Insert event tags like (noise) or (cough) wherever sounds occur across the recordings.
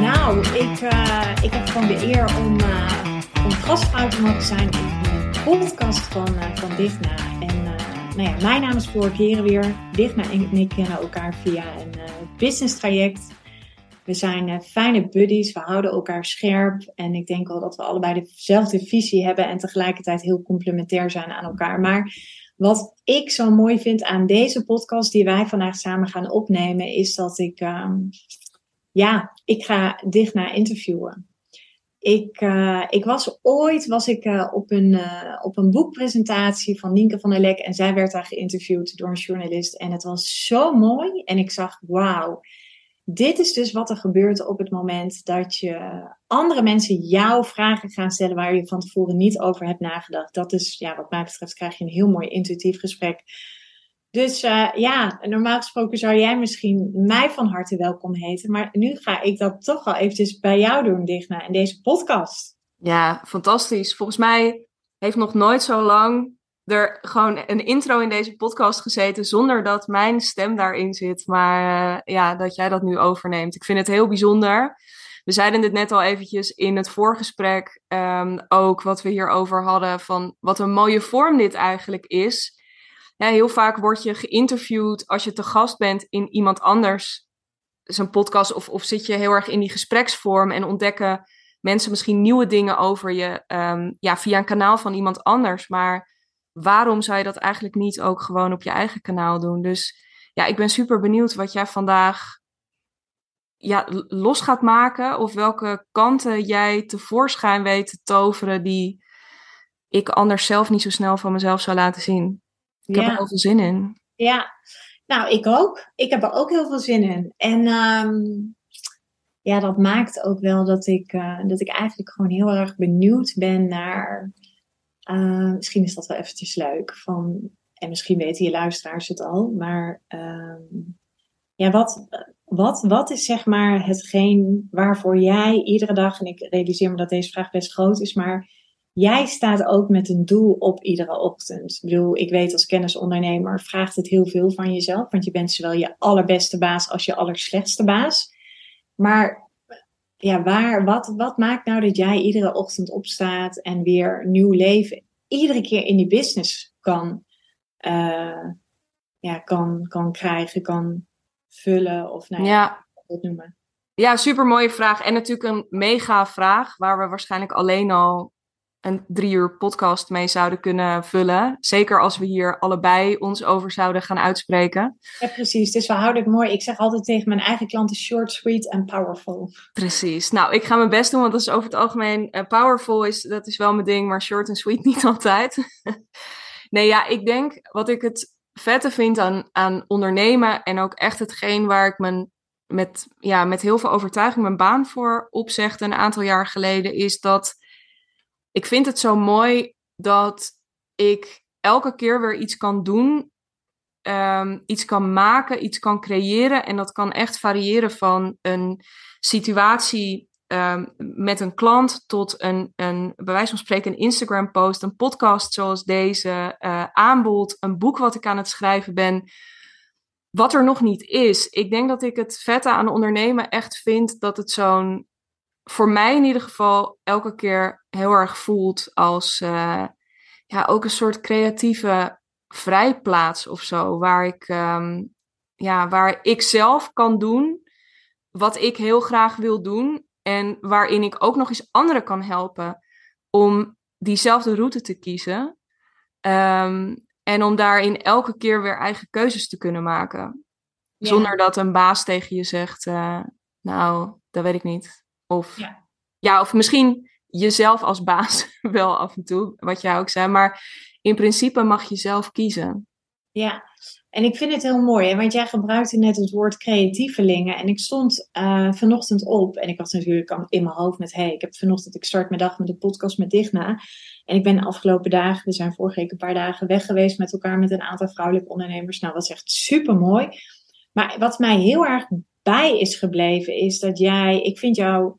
Nou, ik, uh, ik heb gewoon de eer om, uh, om gastvrouw te mogen zijn in de podcast van, uh, van Digna. En nou ja, mijn naam is Floor weer. Digna en ik kennen elkaar via een business traject. We zijn fijne buddies, we houden elkaar scherp. En ik denk wel dat we allebei dezelfde visie hebben en tegelijkertijd heel complementair zijn aan elkaar. Maar wat ik zo mooi vind aan deze podcast die wij vandaag samen gaan opnemen, is dat ik, uh, ja, ik ga Digna interviewen. Ik, uh, ik was ooit was ik, uh, op, een, uh, op een boekpresentatie van Nienke van der Lek en zij werd daar geïnterviewd door een journalist. En het was zo mooi en ik zag, wauw, dit is dus wat er gebeurt op het moment dat je andere mensen jouw vragen gaan stellen waar je van tevoren niet over hebt nagedacht. Dat is, ja, wat mij betreft, krijg je een heel mooi intuïtief gesprek. Dus uh, ja, normaal gesproken zou jij misschien mij van harte welkom heten. Maar nu ga ik dat toch wel eventjes bij jou doen, Digna, in deze podcast. Ja, fantastisch. Volgens mij heeft nog nooit zo lang er gewoon een intro in deze podcast gezeten zonder dat mijn stem daarin zit. Maar uh, ja, dat jij dat nu overneemt. Ik vind het heel bijzonder. We zeiden dit net al eventjes in het voorgesprek um, ook wat we hierover hadden van wat een mooie vorm dit eigenlijk is. Ja, heel vaak word je geïnterviewd als je te gast bent in iemand anders zijn podcast of, of zit je heel erg in die gespreksvorm en ontdekken mensen misschien nieuwe dingen over je um, ja, via een kanaal van iemand anders. Maar waarom zou je dat eigenlijk niet ook gewoon op je eigen kanaal doen? Dus ja, ik ben super benieuwd wat jij vandaag ja, los gaat maken. Of welke kanten jij tevoorschijn weet te toveren die ik anders zelf niet zo snel van mezelf zou laten zien. Ik heb er heel veel zin in. Ja, nou ik ook. Ik heb er ook heel veel zin in. En um, ja, dat maakt ook wel dat ik, uh, dat ik eigenlijk gewoon heel erg benieuwd ben naar uh, misschien is dat wel eventjes leuk. Van, en misschien weten je luisteraars het al. Maar uh, ja, wat, wat, wat is zeg maar hetgeen waarvoor jij iedere dag, en ik realiseer me dat deze vraag best groot is, maar jij staat ook met een doel op iedere ochtend. Ik bedoel, ik weet als kennisondernemer vraagt het heel veel van jezelf, want je bent zowel je allerbeste baas als je allerslechtste baas. Maar ja, waar, wat, wat maakt nou dat jij iedere ochtend opstaat en weer nieuw leven iedere keer in die business kan, uh, ja, kan, kan krijgen, kan vullen of nou ja, ja. dat noemen? Ja, super mooie vraag. En natuurlijk een mega vraag waar we waarschijnlijk alleen al een drie uur podcast mee zouden kunnen vullen. Zeker als we hier allebei ons over zouden gaan uitspreken. Ja, precies. Dus we houden het mooi. Ik zeg altijd tegen mijn eigen klanten short, sweet en powerful. Precies. Nou, ik ga mijn best doen, want dat is over het algemeen uh, powerful is, dat is wel mijn ding, maar short en sweet (laughs) niet altijd. (laughs) nee, ja, ik denk wat ik het vette vind aan, aan ondernemen en ook echt hetgeen waar ik mijn met, ja, met heel veel overtuiging mijn baan voor opzegde een aantal jaar geleden, is dat ik vind het zo mooi dat ik elke keer weer iets kan doen, ehm, iets kan maken, iets kan creëren. En dat kan echt variëren van een situatie ehm, met een klant tot een, een, bij wijze van spreken, een Instagram-post, een podcast zoals deze, uh, aanbod, een boek wat ik aan het schrijven ben. Wat er nog niet is. Ik denk dat ik het vette aan ondernemen echt vind dat het zo'n voor mij in ieder geval elke keer heel erg voelt als uh, ja, ook een soort creatieve vrijplaats of zo. Waar ik, um, ja, waar ik zelf kan doen wat ik heel graag wil doen. En waarin ik ook nog eens anderen kan helpen om diezelfde route te kiezen. Um, en om daarin elke keer weer eigen keuzes te kunnen maken. Zonder dat een baas tegen je zegt, uh, nou, dat weet ik niet. Of, ja. ja, of misschien jezelf als baas (laughs) wel af en toe, wat jij ook zei. Maar in principe mag je zelf kiezen. Ja, en ik vind het heel mooi, want jij gebruikte net het woord creatievelingen. En ik stond uh, vanochtend op en ik was natuurlijk in mijn hoofd met... hey, ik heb vanochtend, ik start mijn dag met een podcast met Digna. En ik ben de afgelopen dagen, we zijn vorige week een paar dagen weg geweest met elkaar... met een aantal vrouwelijke ondernemers. Nou, dat is echt super mooi. Maar wat mij heel erg bij is gebleven, is dat jij... Ik vind jou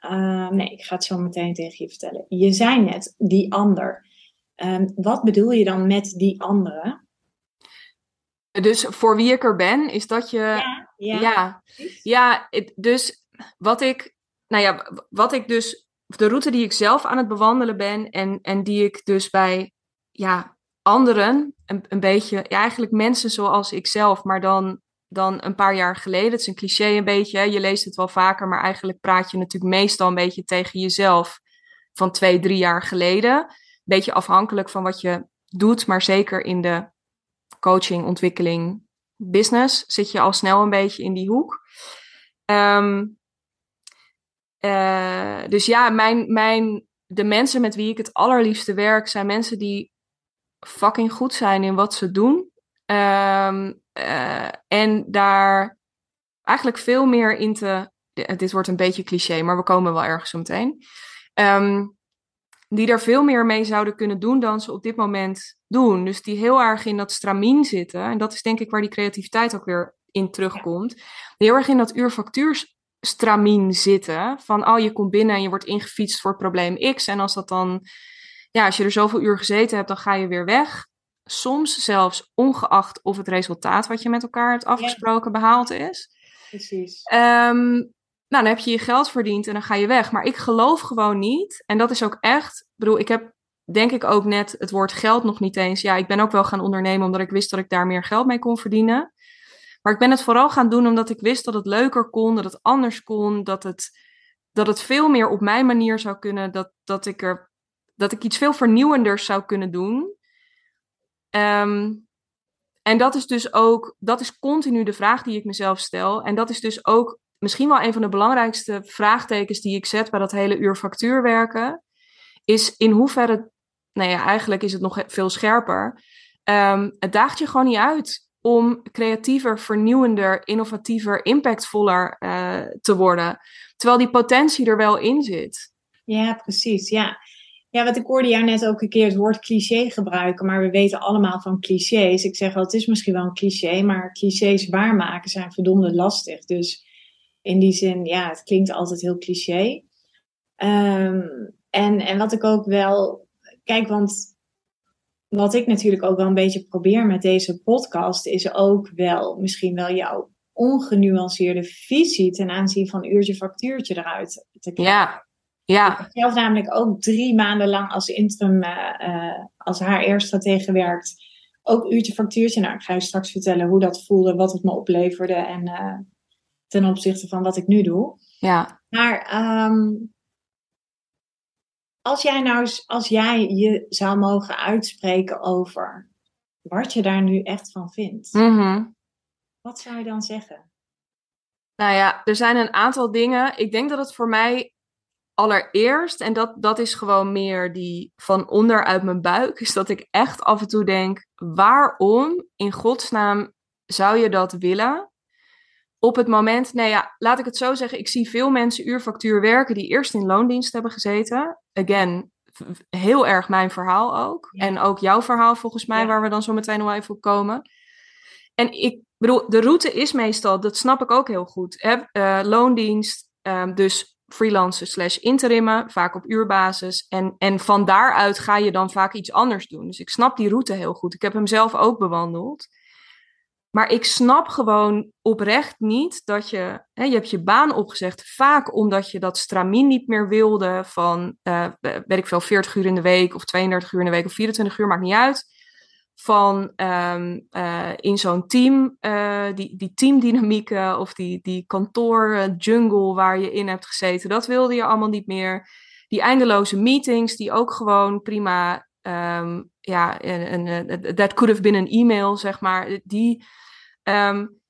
uh, nee, ik ga het zo meteen tegen je vertellen. Je zei net die ander. Um, wat bedoel je dan met die andere? Dus voor wie ik er ben, is dat je. Ja, ja. ja, ja dus wat ik nou ja, wat ik dus, de route die ik zelf aan het bewandelen ben en, en die ik dus bij ja, anderen, een, een beetje, ja, eigenlijk mensen zoals ik zelf, maar dan, dan een paar jaar geleden. Het is een cliché een beetje, je leest het wel vaker, maar eigenlijk praat je natuurlijk meestal een beetje tegen jezelf van twee, drie jaar geleden. Beetje afhankelijk van wat je doet, maar zeker in de coaching, ontwikkeling, business zit je al snel een beetje in die hoek. Ehm, eh, dus ja, mijn, mijn, de mensen met wie ik het allerliefste werk zijn mensen die fucking goed zijn in wat ze doen. Ehm, eh, en daar eigenlijk veel meer in te. Dit wordt een beetje cliché, maar we komen wel ergens zo meteen. Um, die er veel meer mee zouden kunnen doen dan ze op dit moment doen. Dus die heel erg in dat stramien zitten. En dat is denk ik waar die creativiteit ook weer in terugkomt. Heel erg in dat uurfactuurstramien zitten. Van, oh, je komt binnen en je wordt ingefietst voor probleem X. En als dat dan, ja, als je er zoveel uur gezeten hebt, dan ga je weer weg. Soms zelfs ongeacht of het resultaat wat je met elkaar hebt afgesproken behaald is. Precies. Um, nou, dan heb je je geld verdiend en dan ga je weg. Maar ik geloof gewoon niet, en dat is ook echt, ik bedoel, ik heb denk ik ook net het woord geld nog niet eens. Ja, ik ben ook wel gaan ondernemen omdat ik wist dat ik daar meer geld mee kon verdienen. Maar ik ben het vooral gaan doen omdat ik wist dat het leuker kon, dat het anders kon, dat het, dat het veel meer op mijn manier zou kunnen, dat, dat, ik, er, dat ik iets veel vernieuwenders zou kunnen doen. Um, en dat is dus ook, dat is continu de vraag die ik mezelf stel. En dat is dus ook misschien wel een van de belangrijkste vraagtekens die ik zet bij dat hele uur factuur werken, is in hoeverre, nou ja, eigenlijk is het nog veel scherper. Um, het daagt je gewoon niet uit om creatiever, vernieuwender, innovatiever, impactvoller uh, te worden. Terwijl die potentie er wel in zit. Ja, precies. Ja. Ja, wat ik hoorde jou net ook een keer het woord cliché gebruiken, maar we weten allemaal van clichés. Ik zeg wel, het is misschien wel een cliché, maar clichés waarmaken zijn verdomde lastig. Dus in die zin, ja, het klinkt altijd heel cliché. Um, en, en wat ik ook wel, kijk, want wat ik natuurlijk ook wel een beetje probeer met deze podcast, is ook wel misschien wel jouw ongenuanceerde visie ten aanzien van uurtje factuurtje eruit te krijgen. Ja, ja. Ik heb zelf namelijk ook drie maanden lang als interim, uh, als HR-stratege gewerkt. Ook uurtje factuurtje. Nou, ik ga je straks vertellen hoe dat voelde, wat het me opleverde en uh, ten opzichte van wat ik nu doe. Ja. Maar um, als jij nou als jij je zou mogen uitspreken over wat je daar nu echt van vindt, mm-hmm. wat zou je dan zeggen? Nou ja, er zijn een aantal dingen. Ik denk dat het voor mij allereerst, en dat, dat is gewoon meer die van onder uit mijn buik, is dat ik echt af en toe denk: waarom in godsnaam zou je dat willen? op het moment, nee ja, laat ik het zo zeggen, ik zie veel mensen uurfactuur werken die eerst in loondienst hebben gezeten. Again, heel erg mijn verhaal ook. En ook jouw verhaal volgens mij, waar we dan zo meteen nog even op komen. En ik bedoel, de route is meestal, dat snap ik ook heel goed. Hè? Uh, loondienst, um, dus freelancen slash interimmen, vaak op uurbasis. En, en van daaruit ga je dan vaak iets anders doen. Dus ik snap die route heel goed. Ik heb hem zelf ook bewandeld. Maar ik snap gewoon oprecht niet dat je, hè, je hebt je baan opgezegd, vaak omdat je dat stramien niet meer wilde van, uh, weet ik veel, 40 uur in de week of 32 uur in de week of 24 uur, maakt niet uit. Van um, uh, in zo'n team, uh, die, die teamdynamieken of die, die kantoor jungle waar je in hebt gezeten, dat wilde je allemaal niet meer. Die eindeloze meetings, die ook gewoon prima, um, ja, that could have been an email, zeg maar, die Um,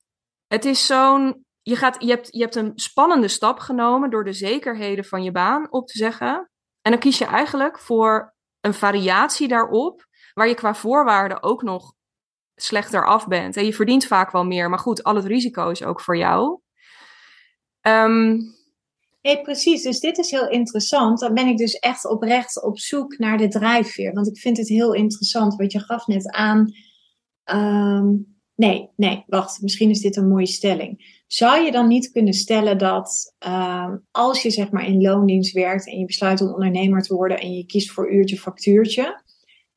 het is zo'n. Je, gaat, je, hebt, je hebt een spannende stap genomen door de zekerheden van je baan op te zeggen. En dan kies je eigenlijk voor een variatie daarop, waar je qua voorwaarden ook nog slechter af bent. En je verdient vaak wel meer, maar goed, al het risico is ook voor jou. Um, Nee, precies. Dus dit is heel interessant. Dan ben ik dus echt oprecht op zoek naar de drijfveer. Want ik vind het heel interessant, wat je gaf net aan. Um, Nee, nee, wacht. Misschien is dit een mooie stelling. Zou je dan niet kunnen stellen dat uh, als je zeg maar in loondienst werkt en je besluit om ondernemer te worden en je kiest voor uurtje factuurtje,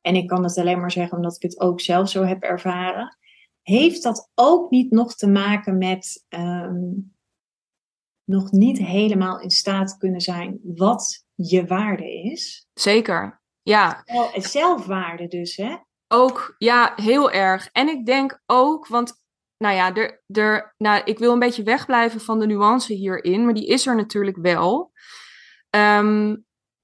en ik kan het alleen maar zeggen omdat ik het ook zelf zo heb ervaren, heeft dat ook niet nog te maken met um, nog niet helemaal in staat kunnen zijn wat je waarde is. Zeker, ja. Zelfwaarde dus, hè? Ook, ja, heel erg. En ik denk ook, want nou ja, er, er, nou, ik wil een beetje wegblijven van de nuance hierin, maar die is er natuurlijk wel. Ehm,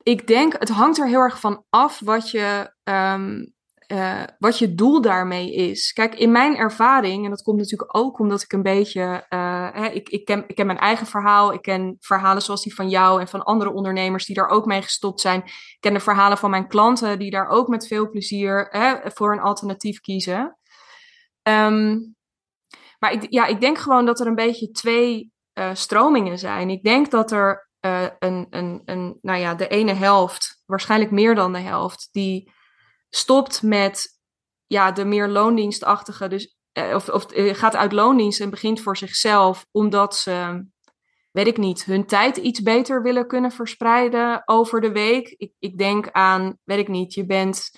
ik denk, het hangt er heel erg van af wat je, ehm, uh, wat je doel daarmee is. Kijk, in mijn ervaring, en dat komt natuurlijk ook omdat ik een beetje, uh, hè, ik, ik, ken, ik ken mijn eigen verhaal, ik ken verhalen zoals die van jou en van andere ondernemers die daar ook mee gestopt zijn. Ik ken de verhalen van mijn klanten die daar ook met veel plezier hè, voor een alternatief kiezen. Um, maar ik, ja, ik denk gewoon dat er een beetje twee uh, stromingen zijn. Ik denk dat er een, een, een, nou ja, de ene helft, waarschijnlijk meer dan de helft, die stopt met ja, de meer loondienstachtige, dus, eh, of, of eh, gaat uit loondienst en begint voor zichzelf, omdat ze, weet ik niet, hun tijd iets beter willen kunnen verspreiden over de week. Ik, ik denk aan, weet ik niet, je bent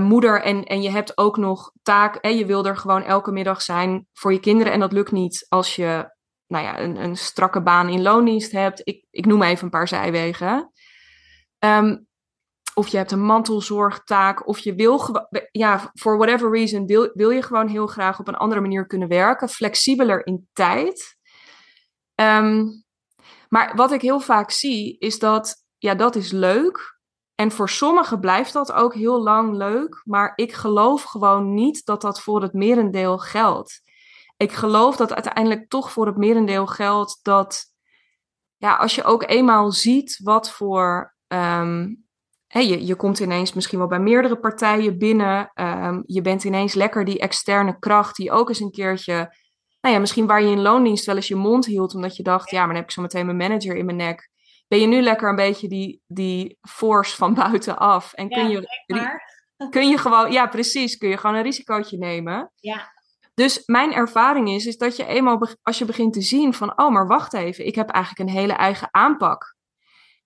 moeder en, en je hebt ook nog taak, en je wil er gewoon elke middag zijn voor je kinderen en dat lukt niet als je nou ja, een, een strakke baan in loondienst hebt. Ik, ik noem even een paar zijwegen. Um, of je hebt een mantelzorgtaak, of je wil, ja, for whatever reason, wil, wil je gewoon heel graag op een andere manier kunnen werken, flexibeler in tijd. Ehm, maar wat ik heel vaak zie, is dat, ja, dat is leuk. En voor sommigen blijft dat ook heel lang leuk, maar ik geloof gewoon niet dat dat voor het merendeel geldt. Ik geloof dat uiteindelijk toch voor het merendeel geldt dat, ja, als je ook eenmaal ziet wat voor ehm, je, je komt ineens misschien wel bij meerdere partijen binnen. Um, je bent ineens lekker die externe kracht die ook eens een keertje, nou ja, misschien waar je in loondienst wel eens je mond hield, omdat je dacht, ja, maar dan heb ik zo meteen mijn manager in mijn nek. Ben je nu lekker een beetje die, die force van (laughs) buitenaf? En kun, je, (laughs) kun je gewoon, ja, precies, kun je gewoon een risicootje nemen. Ja. Dus mijn ervaring is, is dat je eenmaal, als je begint te zien van, oh, maar wacht even, ik heb eigenlijk een hele eigen aanpak.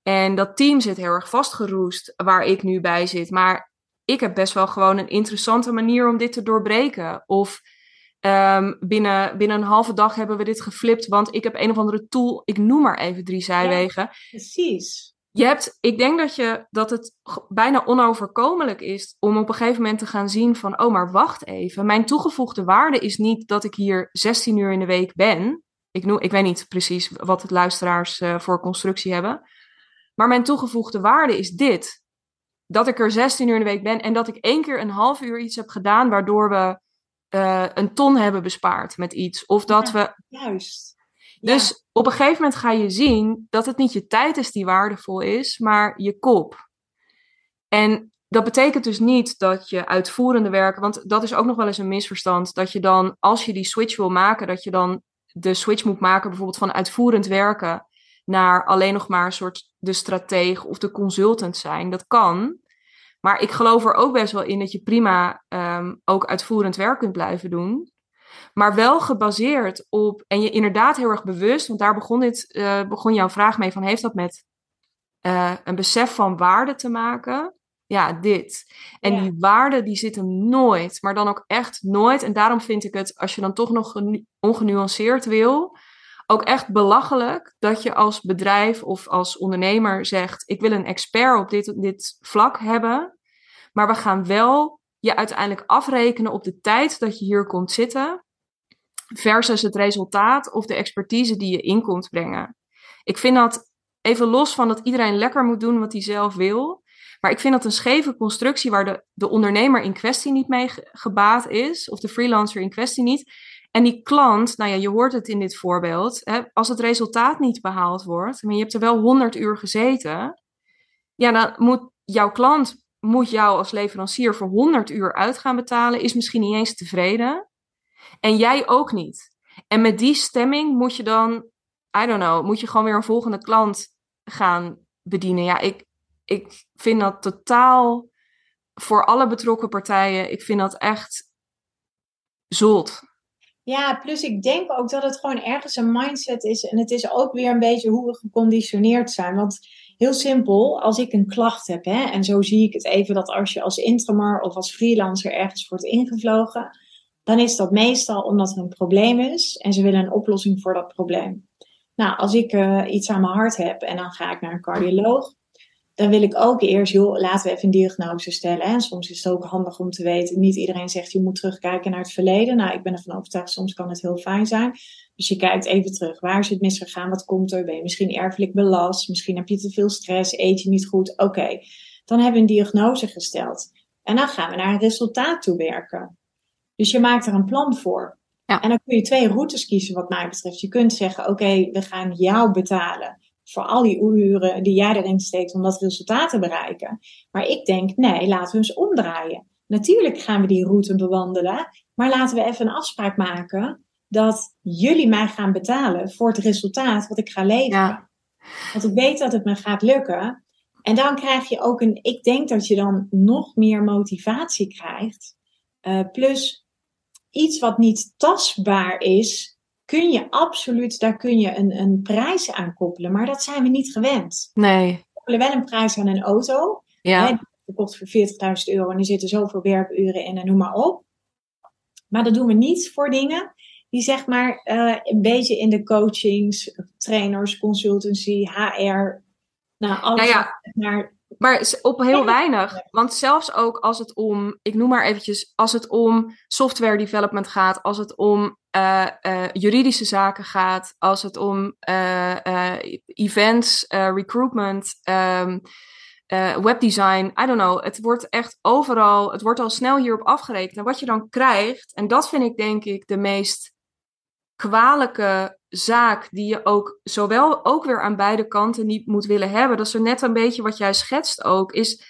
En dat team zit heel erg vastgeroest waar ik nu bij zit. Maar ik heb best wel gewoon een interessante manier om dit te doorbreken. Of um, binnen, binnen een halve dag hebben we dit geflipt, want ik heb een of andere tool. Ik noem maar even drie zijwegen. Ja, precies. Je hebt, ik denk dat, je, dat het bijna onoverkomelijk is om op een gegeven moment te gaan zien van, oh maar wacht even, mijn toegevoegde waarde is niet dat ik hier 16 uur in de week ben. Ik, noem, ik weet niet precies wat het luisteraars uh, voor constructie hebben. Maar mijn toegevoegde waarde is dit. Dat ik er 16 uur in de week ben en dat ik één keer een half uur iets heb gedaan waardoor we uh, een ton hebben bespaard met iets. Of dat we. Juist. Dus op een gegeven moment ga je zien dat het niet je tijd is die waardevol is, maar je kop. En dat betekent dus niet dat je uitvoerende werken, want dat is ook nog wel eens een misverstand, dat je dan, als je die switch wil maken, dat je dan de switch moet maken bijvoorbeeld van uitvoerend werken naar alleen nog maar een soort de stratege of de consultant zijn. Dat kan. Maar ik geloof er ook best wel in dat je prima um, ook uitvoerend werk kunt blijven doen. Maar wel gebaseerd op, en je inderdaad heel erg bewust, want daar begon, dit, uh, begon jouw vraag mee van, heeft dat met uh, een besef van waarde te maken? Ja, dit. En die waarde die zit hem nooit, maar dan ook echt nooit. En daarom vind ik het, als je dan toch nog ongenuanceerd wil, ook echt belachelijk dat je als bedrijf of als ondernemer zegt: Ik wil een expert op dit, dit vlak hebben. Maar we gaan wel je uiteindelijk afrekenen op de tijd dat je hier komt zitten. Versus het resultaat of de expertise die je in komt brengen. Ik vind dat even los van dat iedereen lekker moet doen wat hij zelf wil. Maar ik vind dat een scheve constructie waar de, de ondernemer in kwestie niet mee gebaat is, of de freelancer in kwestie niet. En die klant, nou ja, je hoort het in dit voorbeeld, hè, als het resultaat niet behaald wordt, maar je hebt er wel 100 uur gezeten, ja, dan moet jouw klant moet jou als leverancier voor 100 uur uit gaan betalen, is misschien niet eens tevreden. En jij ook niet. En met die stemming moet je dan, I don't know, moet je gewoon weer een volgende klant gaan bedienen. Ja, ik, ik vind dat totaal voor alle betrokken partijen, ik vind dat echt zot. Ja, plus ik denk ook dat het gewoon ergens een mindset is. En het is ook weer een beetje hoe we geconditioneerd zijn. Want heel simpel, als ik een klacht heb, hè, en zo zie ik het even dat als je als interimmer of als freelancer ergens wordt ingevlogen, dan is dat meestal omdat er een probleem is en ze willen een oplossing voor dat probleem. Nou, als ik eh, iets aan mijn hart heb en dan ga ik naar een cardioloog, dan wil ik ook eerst, joh, laten we even een diagnose stellen. En soms is het ook handig om te weten, niet iedereen zegt je moet terugkijken naar het verleden. Nou, ik ben ervan overtuigd, soms kan het heel fijn zijn. Dus je kijkt even terug, waar is het misgegaan, wat komt er? Ben je misschien erfelijk belast? Misschien heb je te veel stress, eet je niet goed? Oké, dan hebben we een diagnose gesteld. En dan gaan we naar een resultaat toe werken. Dus je maakt er een plan voor. Ja. En dan kun je twee routes kiezen wat mij betreft. Je kunt zeggen, oké, we gaan jou betalen voor al die uren die jij erin steekt om dat resultaat te bereiken. Maar ik denk, nee, laten we eens omdraaien. Natuurlijk gaan we die route bewandelen, maar laten we even een afspraak maken dat jullie mij gaan betalen voor het resultaat wat ik ga leveren. Want ik weet dat het me gaat lukken. En dan krijg je ook een, ik denk dat je dan nog meer motivatie krijgt. Uh, plus iets wat niet tastbaar is, kun je absoluut, daar kun je een, een prijs aan koppelen. Maar dat zijn we niet gewend. Nee. We koppelen wel een prijs aan een auto. Ja. Hè, die kost voor 40.000 euro en er zitten zoveel werkuren in en noem maar op. Maar dat doen we niet voor dingen die zeg maar uh, een beetje in de coachings, trainers, consultancy, HR, nou alles nou ja, maar maar op heel weinig. Want zelfs ook als het om, ik noem maar eventjes, als het om software development gaat, als het om uh, uh, juridische zaken gaat, als het om uh, events, recruitment, um, webdesign, I don't know. Het wordt echt overal, het wordt al snel hierop afgerekend. En wat je dan krijgt, en dat vind ik denk ik de meest kwalijke zaak die je ook zowel ook weer aan beide kanten niet moet willen hebben. Dat is er net een beetje wat jij schetst ook. Is,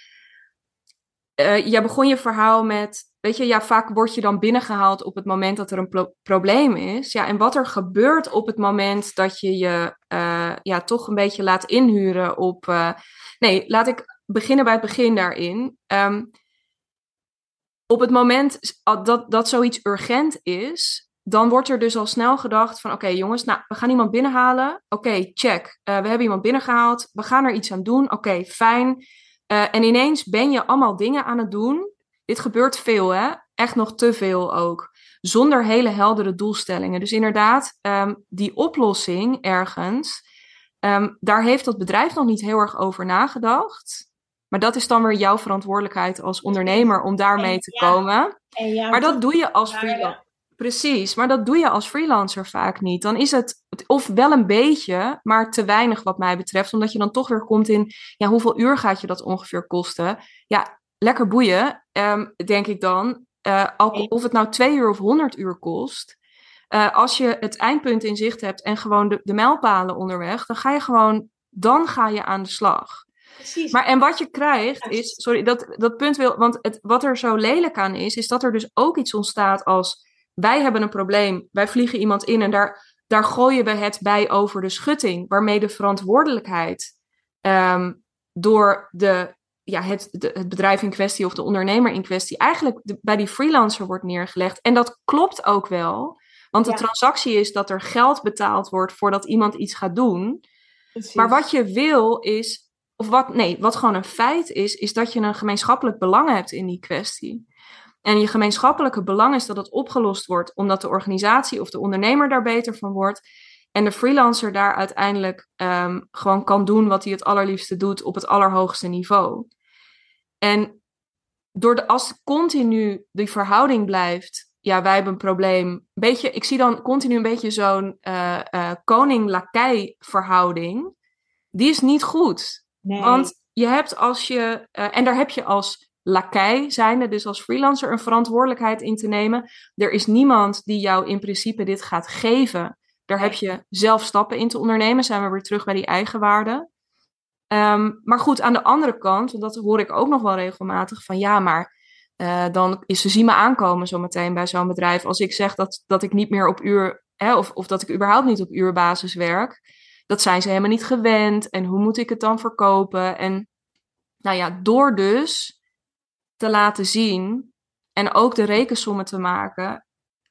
uh, jij begon je verhaal met, weet je, ja, vaak word je dan binnengehaald op het moment dat er een probleem is. Ja, en wat er gebeurt op het moment dat je je uh, ja, toch een beetje laat inhuren op. Uh, nee, laat ik beginnen bij het begin daarin. Um, op het moment dat, dat zoiets urgent is, dan wordt er dus al snel gedacht van oké jongens, nou we gaan iemand binnenhalen. Oké, check. Uh, we hebben iemand binnengehaald. We gaan er iets aan doen. Oké, fijn. Uh, en ineens ben je allemaal dingen aan het doen. Dit gebeurt veel hè. Echt nog te veel ook. Zonder hele heldere doelstellingen. Dus inderdaad, um, die oplossing ergens. Um, daar heeft dat bedrijf nog niet heel erg over nagedacht. Maar dat is dan weer jouw verantwoordelijkheid als ondernemer om daarmee te komen. maar dat doe je als freelancer. Precies, maar dat doe je als freelancer vaak niet. Dan is het of wel een beetje, maar te weinig wat mij betreft. Omdat je dan toch weer komt in, ja, hoeveel uur gaat je dat ongeveer kosten? Ja, lekker boeien, um, denk ik dan. Uh, of het nou twee uur of honderd uur kost. Uh, als je het eindpunt in zicht hebt en gewoon de, de mijlpalen onderweg, dan ga je gewoon, dan ga je aan de slag. Precies. Maar en wat je krijgt is, sorry, dat, dat punt wil, want het, wat er zo lelijk aan is, is dat er dus ook iets ontstaat als wij hebben een probleem, wij vliegen iemand in en daar, daar gooien we het bij over de schutting, waarmee de verantwoordelijkheid um, door de, ja, het, de, het bedrijf in kwestie of de ondernemer in kwestie eigenlijk bij die freelancer wordt neergelegd. En dat klopt ook wel, want de transactie is dat er geld betaald wordt voordat iemand iets gaat doen. Precies. Maar wat je wil is, of wat, nee, wat gewoon een feit is, is dat je een gemeenschappelijk belang hebt in die kwestie. En je gemeenschappelijke belang is dat het opgelost wordt, omdat de organisatie of de ondernemer daar beter van wordt. En de freelancer daar uiteindelijk um, gewoon kan doen wat hij het allerliefste doet op het allerhoogste niveau. En door de, als continu die verhouding blijft, ja, wij hebben een probleem. Beetje, ik zie dan continu een beetje zo'n uh, uh, koning-lakij verhouding. Die is niet goed. Nee. Want je hebt als je, uh, en daar heb je als lakij zijnde, dus als freelancer, een verantwoordelijkheid in te nemen. Er is niemand die jou in principe dit gaat geven. Daar heb je zelf stappen in te ondernemen. Zijn we weer terug bij die eigenwaarde. Um, maar goed, aan de andere kant, want dat hoor ik ook nog wel regelmatig, van ja, maar uh, dan is ze zien me aankomen zometeen bij zo'n bedrijf. Als ik zeg dat, dat ik niet meer op uur, hè, of, of dat ik überhaupt niet op uurbasis werk, dat zijn ze helemaal niet gewend. En hoe moet ik het dan verkopen? En nou ja, door dus te laten zien en ook de rekensommen te maken.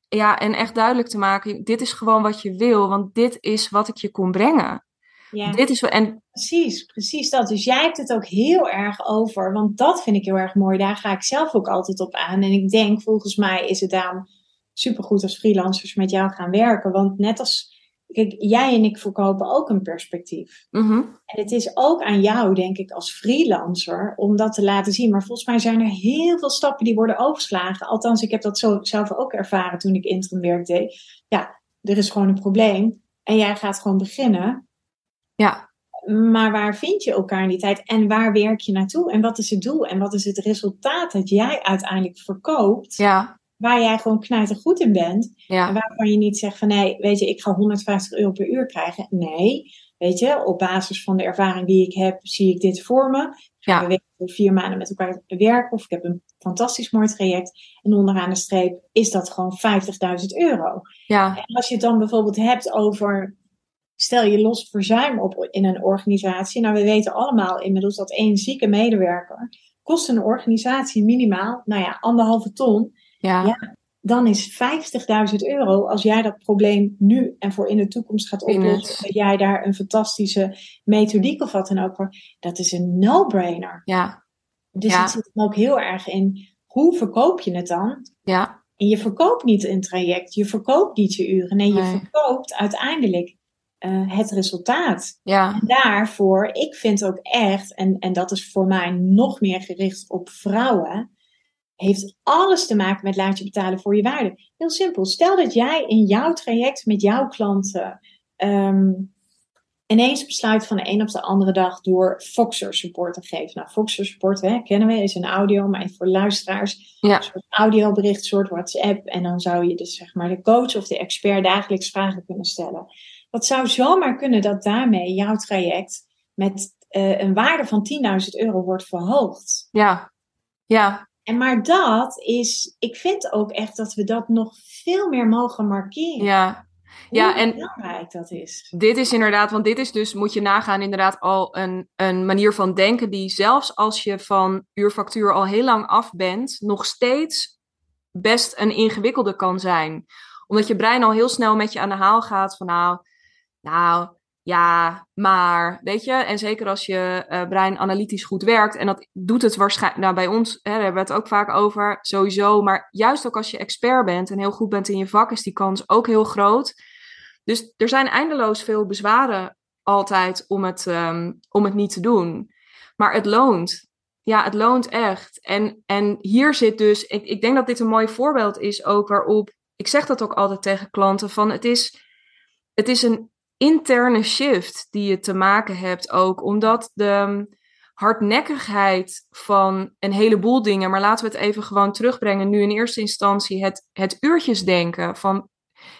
Ja, en echt duidelijk te maken, dit is gewoon wat je wil, want dit is wat ik je kon brengen. Ja. Dit is, en... Precies, precies dat. Dus jij hebt het ook heel erg over, want dat vind ik heel erg mooi. Daar ga ik zelf ook altijd op aan. En ik denk, volgens mij is het daarom supergoed als freelancers met jou gaan werken. Want net als kijk, jij en ik verkopen ook een perspectief. Mhm. En het is ook aan jou, denk ik, als freelancer, om dat te laten zien. Maar volgens mij zijn er heel veel stappen die worden overgeslagen. Althans, ik heb dat zo zelf ook ervaren toen ik interim werk deed. Ja, er is gewoon een probleem. En jij gaat gewoon beginnen. Ja, Maar waar vind je elkaar in die tijd? En waar werk je naartoe? En wat is het doel? En wat is het resultaat dat jij uiteindelijk verkoopt? ja, Waar jij gewoon knijter goed in bent. En waarvan je niet zegt van nee, weet je, ik ga 150 euro per uur krijgen. Nee, weet je, op basis van de ervaring die ik heb, zie ik dit voor me. Gaan Ja. we weten vier maanden met elkaar werken of ik heb een fantastisch mooi traject. En onderaan de streep is dat gewoon 50.000 euro. ja, En als je het dan bijvoorbeeld hebt over, stel je lost verzuim op in een organisatie. Nou, we weten allemaal inmiddels dat één zieke medewerker kost een organisatie minimaal, nou ja, anderhalve ton ja, Ja. dan is 50.000 euro, als jij dat probleem nu en voor in de toekomst gaat oplossen, dat jij daar een fantastische methodiek of wat dan ook voor, dat is een no-brainer. ja, Dus Ja. het zit hem ook heel erg in, hoe verkoop je het dan? ja, En je verkoopt niet een traject, je verkoopt niet je uren, nee, je Nee. verkoopt uiteindelijk eh, het resultaat. ja, En daarvoor, ik vind ook echt, en, en dat is voor mij nog meer gericht op vrouwen, heeft alles te maken met laat je betalen voor je waarde. Heel simpel. Stel dat jij in jouw traject met jouw klanten ehm, ineens besluit van de een op de andere dag door Foxer support te geven. Nou, Foxer support hè, kennen we, is een audio, maar voor luisteraars. Ja. Een soort audiobericht, soort WhatsApp. En dan zou je dus zeg maar de coach of de expert dagelijks vragen kunnen stellen. Dat zou zomaar kunnen dat daarmee jouw traject met eh, een waarde van 10.000 euro wordt verhoogd. ja, ja, En maar dat is, ik vind ook echt dat we dat nog veel meer mogen markeren. ja. Hoe Ja, en belangrijk dat is. dit is inderdaad, want dit is dus, moet je nagaan, inderdaad al een, een manier van denken die zelfs als je van uurfactuur al heel lang af bent, nog steeds best een ingewikkelde kan zijn. Omdat je brein al heel snel met je aan de haal gaat van nou, nou, ja, maar, weet je, en zeker als je eh, brein analytisch goed werkt, en dat doet het waarschijnlijk, nou bij ons, hè, hebben we het ook vaak over, sowieso, maar juist ook als je expert bent en heel goed bent in je vak, is die kans ook heel groot. Dus er zijn eindeloos veel bezwaren altijd om het, ehm, om het niet te doen. Maar het loont. Ja, het loont echt. En, en hier zit dus, ik, ik denk dat dit een mooi voorbeeld is ook waarop, ik zeg dat ook altijd tegen klanten, van het is, het is een interne shift die je te maken hebt ook, omdat de hardnekkigheid van een heleboel dingen, maar laten we het even gewoon terugbrengen, nu in eerste instantie het, het uurtjesdenken van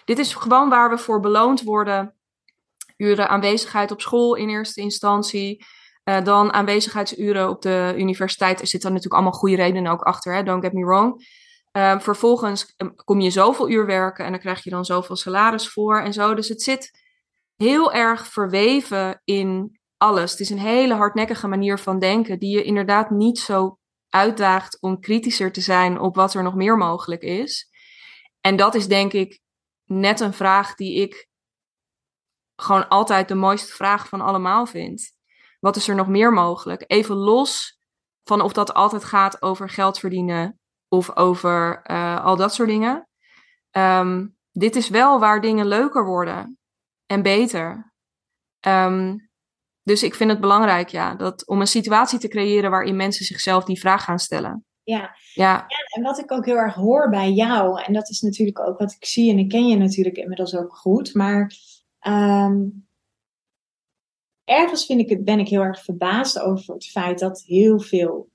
dit is gewoon waar we voor beloond worden. Uren aanwezigheid op school in eerste instantie. Uh, dan aanwezigheidsuren op de universiteit. Er zitten natuurlijk allemaal goede redenen ook achter, hè? don't get me wrong. Uh, vervolgens kom je zoveel uur werken en dan krijg je dan zoveel salaris voor en zo. Dus het zit heel erg verweven in alles. Het is een hele hardnekkige manier van denken die je inderdaad niet zo uitdaagt om kritischer te zijn op wat er nog meer mogelijk is. En dat is denk ik net een vraag die ik gewoon altijd de mooiste vraag van allemaal vind. Wat is er nog meer mogelijk? Even los van of dat altijd gaat over geld verdienen of over uh, al dat soort dingen. Um, dit is wel waar dingen leuker worden en beter. Um, dus ik vind het belangrijk, ja, dat om een situatie te creëren waarin mensen zichzelf die vraag gaan stellen. Ja. Ja. ja, en wat ik ook heel erg hoor bij jou, en dat is natuurlijk ook wat ik zie, en ik ken je natuurlijk inmiddels ook goed, maar um, ergens vind ik het, ben ik heel erg verbaasd over het feit dat heel veel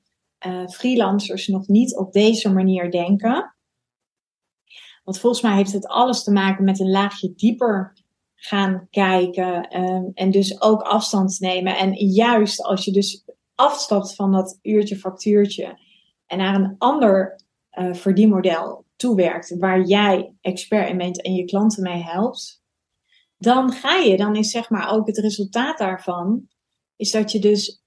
uh, freelancers nog niet op deze manier denken. Want volgens mij heeft het alles te maken met een laagje dieper gaan kijken um, en dus ook afstand nemen. En juist als je dus afstapt van dat uurtje factuurtje en naar een ander uh, verdienmodel toewerkt, waar jij expert in bent en je klanten mee helpt, dan ga je, dan is zeg maar ook het resultaat daarvan, is dat je dus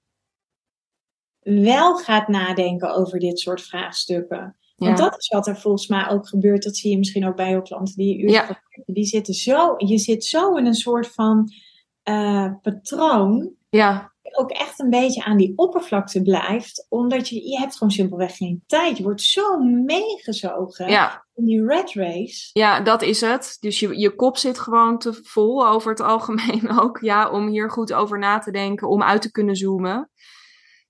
wel gaat nadenken over dit soort vraagstukken. Ja. Want dat is wat er volgens mij ook gebeurt. Dat zie je misschien ook bij jouw klanten. Die, ja. die zitten zo, je zit zo in een soort van uh, patroon. Ja. ook echt een beetje aan die oppervlakte blijft. Omdat je, je hebt gewoon simpelweg geen tijd. Je wordt zo meegezogen Ja, in die red race. ja, dat is het. Dus je, je kop zit gewoon te vol over het algemeen (laughs) ook. Ja, om hier goed over na te denken, om uit te kunnen zoomen.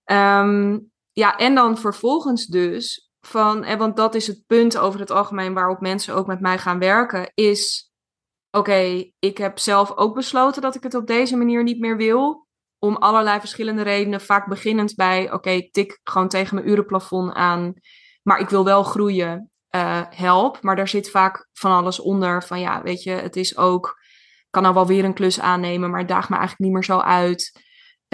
Ehm, ja, en dan vervolgens dus van, en want dat is het punt over het algemeen waarop mensen ook met mij gaan werken, is oké, ik heb zelf ook besloten dat ik het op deze manier niet meer wil. Om allerlei verschillende redenen, vaak beginnend bij, oké, ik tik gewoon tegen mijn urenplafond aan, maar ik wil wel groeien, eh, help. Maar daar zit vaak van alles onder, van ja, weet je, het is ook, kan nou wel weer een klus aannemen, maar het daagt me eigenlijk niet meer zo uit.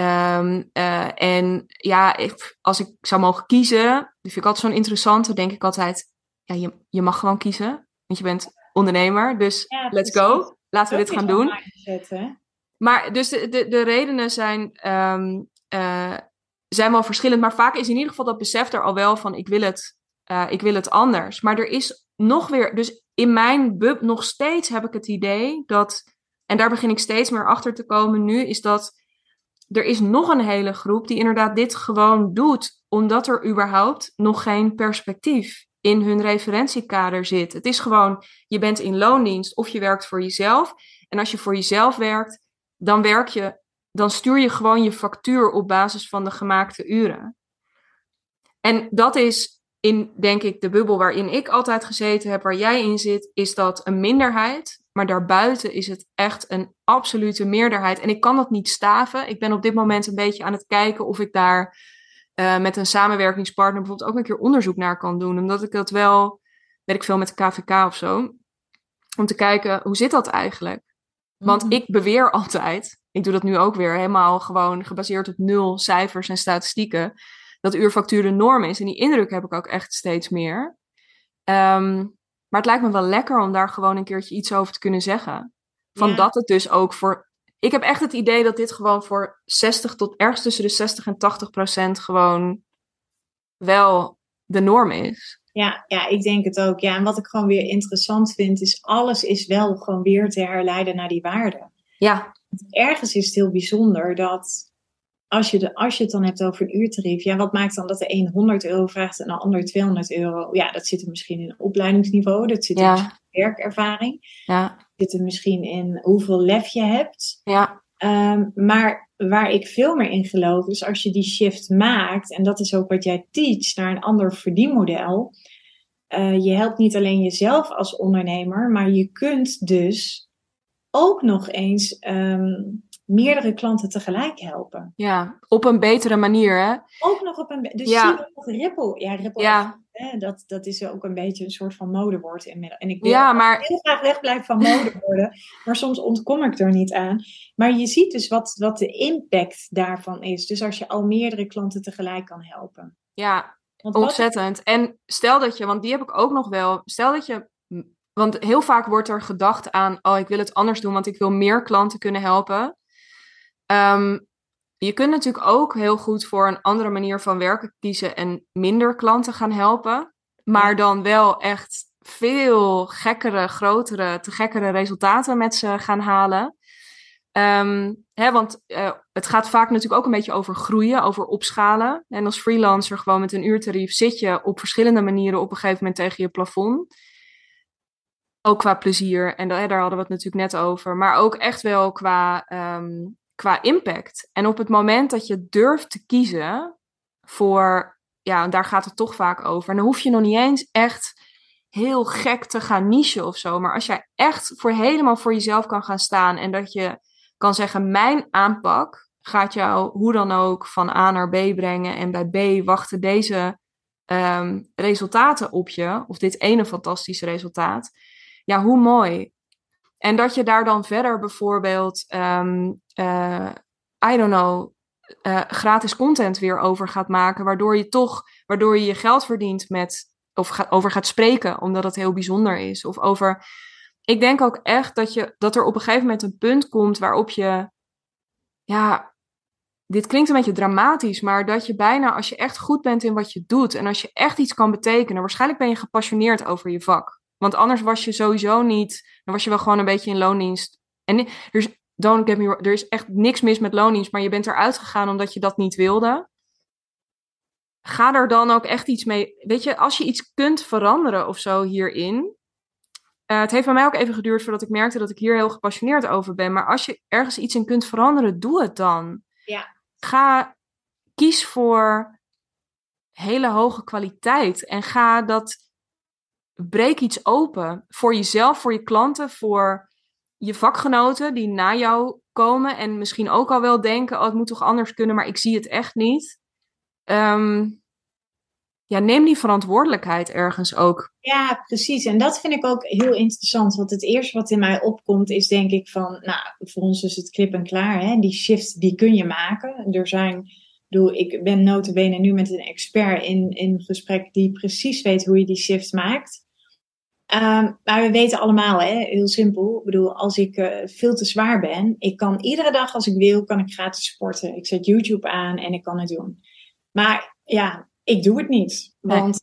Ehm, eh, en ja, ik, als ik zou mogen kiezen, vind ik altijd zo'n interessante, denk ik altijd, ja, je, je mag gewoon kiezen, want je bent ondernemer, dus Ja, let's go, laten we dit gaan doen. Maar dus de, de, de redenen zijn, ehm, eh, zijn wel verschillend, maar vaak is in ieder geval dat besef er al wel van, ik wil het, eh, ik wil het anders. Maar er is nog weer, dus in mijn bub nog steeds heb ik het idee dat, en daar begin ik steeds meer achter te komen nu, is dat er is nog een hele groep die inderdaad dit gewoon doet, omdat er überhaupt nog geen perspectief in hun referentiekader zit. Het is gewoon, je bent in loondienst of je werkt voor jezelf. En als je voor jezelf werkt, dan werk je, dan stuur je gewoon je factuur op basis van de gemaakte uren. En dat is in, denk ik, de bubbel waarin ik altijd gezeten heb, waar jij in zit, is dat een minderheid. Maar daarbuiten is het echt een absolute meerderheid. En ik kan dat niet staven. Ik ben op dit moment een beetje aan het kijken of ik daar eh, met een samenwerkingspartner bijvoorbeeld ook een keer onderzoek naar kan doen. Omdat ik dat wel, weet ik veel, met de KVK of zo. Om te kijken, hoe zit dat eigenlijk? Want Mhm. ik beweer altijd, ik doe dat nu ook weer, helemaal gewoon gebaseerd op nul cijfers en statistieken, dat uurfactuur de norm is. En die indruk heb ik ook echt steeds meer. Ehm, maar het lijkt me wel lekker om daar gewoon een keertje iets over te kunnen zeggen. Van Ja. dat het dus ook voor. Ik heb echt het idee dat dit gewoon voor 60 tot ergens tussen de 60 en 80 procent gewoon wel de norm is. Ja, ja, ik denk het ook. Ja, en wat ik gewoon weer interessant vind, is alles is wel gewoon weer te herleiden naar die waarde. Ja, Ergens is het heel bijzonder dat als je, de, als je het dan hebt over een uurtarief, ja, wat maakt dan dat de een 100 euro vraagt en de ander 200 euro? Ja, dat zit er misschien in opleidingsniveau, dat zit er Ja. in werkervaring, ja, dat zit er misschien in hoeveel lef je hebt. ja, Ehm, maar waar ik veel meer in geloof, is als je die shift maakt, en dat is ook wat jij teach, naar een ander verdienmodel. eh, je helpt niet alleen jezelf als ondernemer, maar je kunt dus ook nog eens ehm, meerdere klanten tegelijk helpen. ja. Op een betere manier, hè? Ook nog op een. Dus Ja. zie je nog Ripple. Ja, Ripple. Ja, Hè, dat, dat is ook een beetje een soort van modewoord inmiddels. En ik wil ja maar heel graag wegblijven van modewoorden, (laughs) maar soms ontkom ik er niet aan. Maar je ziet dus wat, wat de impact daarvan is. Dus als je al meerdere klanten tegelijk kan helpen. ja, Want wat- Ontzettend. En stel dat je, want die heb ik ook nog wel. Stel dat je, want heel vaak wordt er gedacht aan, oh, ik wil het anders doen, want ik wil meer klanten kunnen helpen. Ehm, je kunt natuurlijk ook heel goed voor een andere manier van werken kiezen en minder klanten gaan helpen, maar dan wel echt veel gekkere, grotere, te gekkere resultaten met ze gaan halen. Ehm, hè, want eh, het gaat vaak natuurlijk ook een beetje over groeien, over opschalen. En als freelancer gewoon met een uurtarief zit je op verschillende manieren op een gegeven moment tegen je plafond. Ook qua plezier, en da- daar hadden we het natuurlijk net over. Maar ook echt wel qua, ehm, qua impact. En op het moment dat je durft te kiezen voor, ja, en daar gaat het toch vaak over. En dan hoef je nog niet eens echt heel gek te gaan nichen of zo. Maar als jij echt voor helemaal voor jezelf kan gaan staan en dat je kan zeggen, mijn aanpak gaat jou hoe dan ook van A naar B brengen. En bij B wachten deze ehm, resultaten op je. Of dit ene fantastische resultaat. Ja, hoe mooi. En dat je daar dan verder bijvoorbeeld, ehm, eh, I don't know, eh, gratis content weer over gaat maken. Waardoor je toch, waardoor je je geld verdient met, of over gaat spreken, omdat het heel bijzonder is. Of over ik denk ook echt dat, je, dat er op een gegeven moment een punt komt waarop je, ja, dit klinkt een beetje dramatisch, maar dat je bijna, als je echt goed bent in wat je doet en als je echt iets kan betekenen, waarschijnlijk ben je gepassioneerd over je vak. Want anders was je sowieso niet, dan was je wel gewoon een beetje in loondienst. En er, is- don't get me wrong, er is echt niks mis met loondienst, maar je bent eruit gegaan omdat je dat niet wilde. Ga er dan ook echt iets mee. Weet je, als je iets kunt veranderen of zo hierin. Uh, het heeft bij mij ook even geduurd voordat ik merkte dat ik hier heel gepassioneerd over ben. Maar als je ergens iets in kunt veranderen, doe het dan. Ja. Ga, kies voor hele hoge kwaliteit en ga dat, breek iets open voor jezelf, voor je klanten, voor je vakgenoten die na jou komen en misschien ook al wel denken, oh, het moet toch anders kunnen, maar ik zie het echt niet. Ehm, ja, neem die verantwoordelijkheid ergens ook. Ja, precies. En dat vind ik ook heel interessant. Want het eerste wat in mij opkomt is denk ik van, nou, voor ons is het klip en klaar. Hè? Die shift, die kun je maken. Er zijn, bedoel, ik ben notabene nu met een expert in, in gesprek die precies weet hoe je die shift maakt. Um, maar we weten allemaal, hè, heel simpel. Ik bedoel, als ik uh, veel te zwaar ben, ik kan iedere dag als ik wil, kan ik gratis sporten. Ik zet YouTube aan en ik kan het doen. Maar ja, ik doe het niet. Want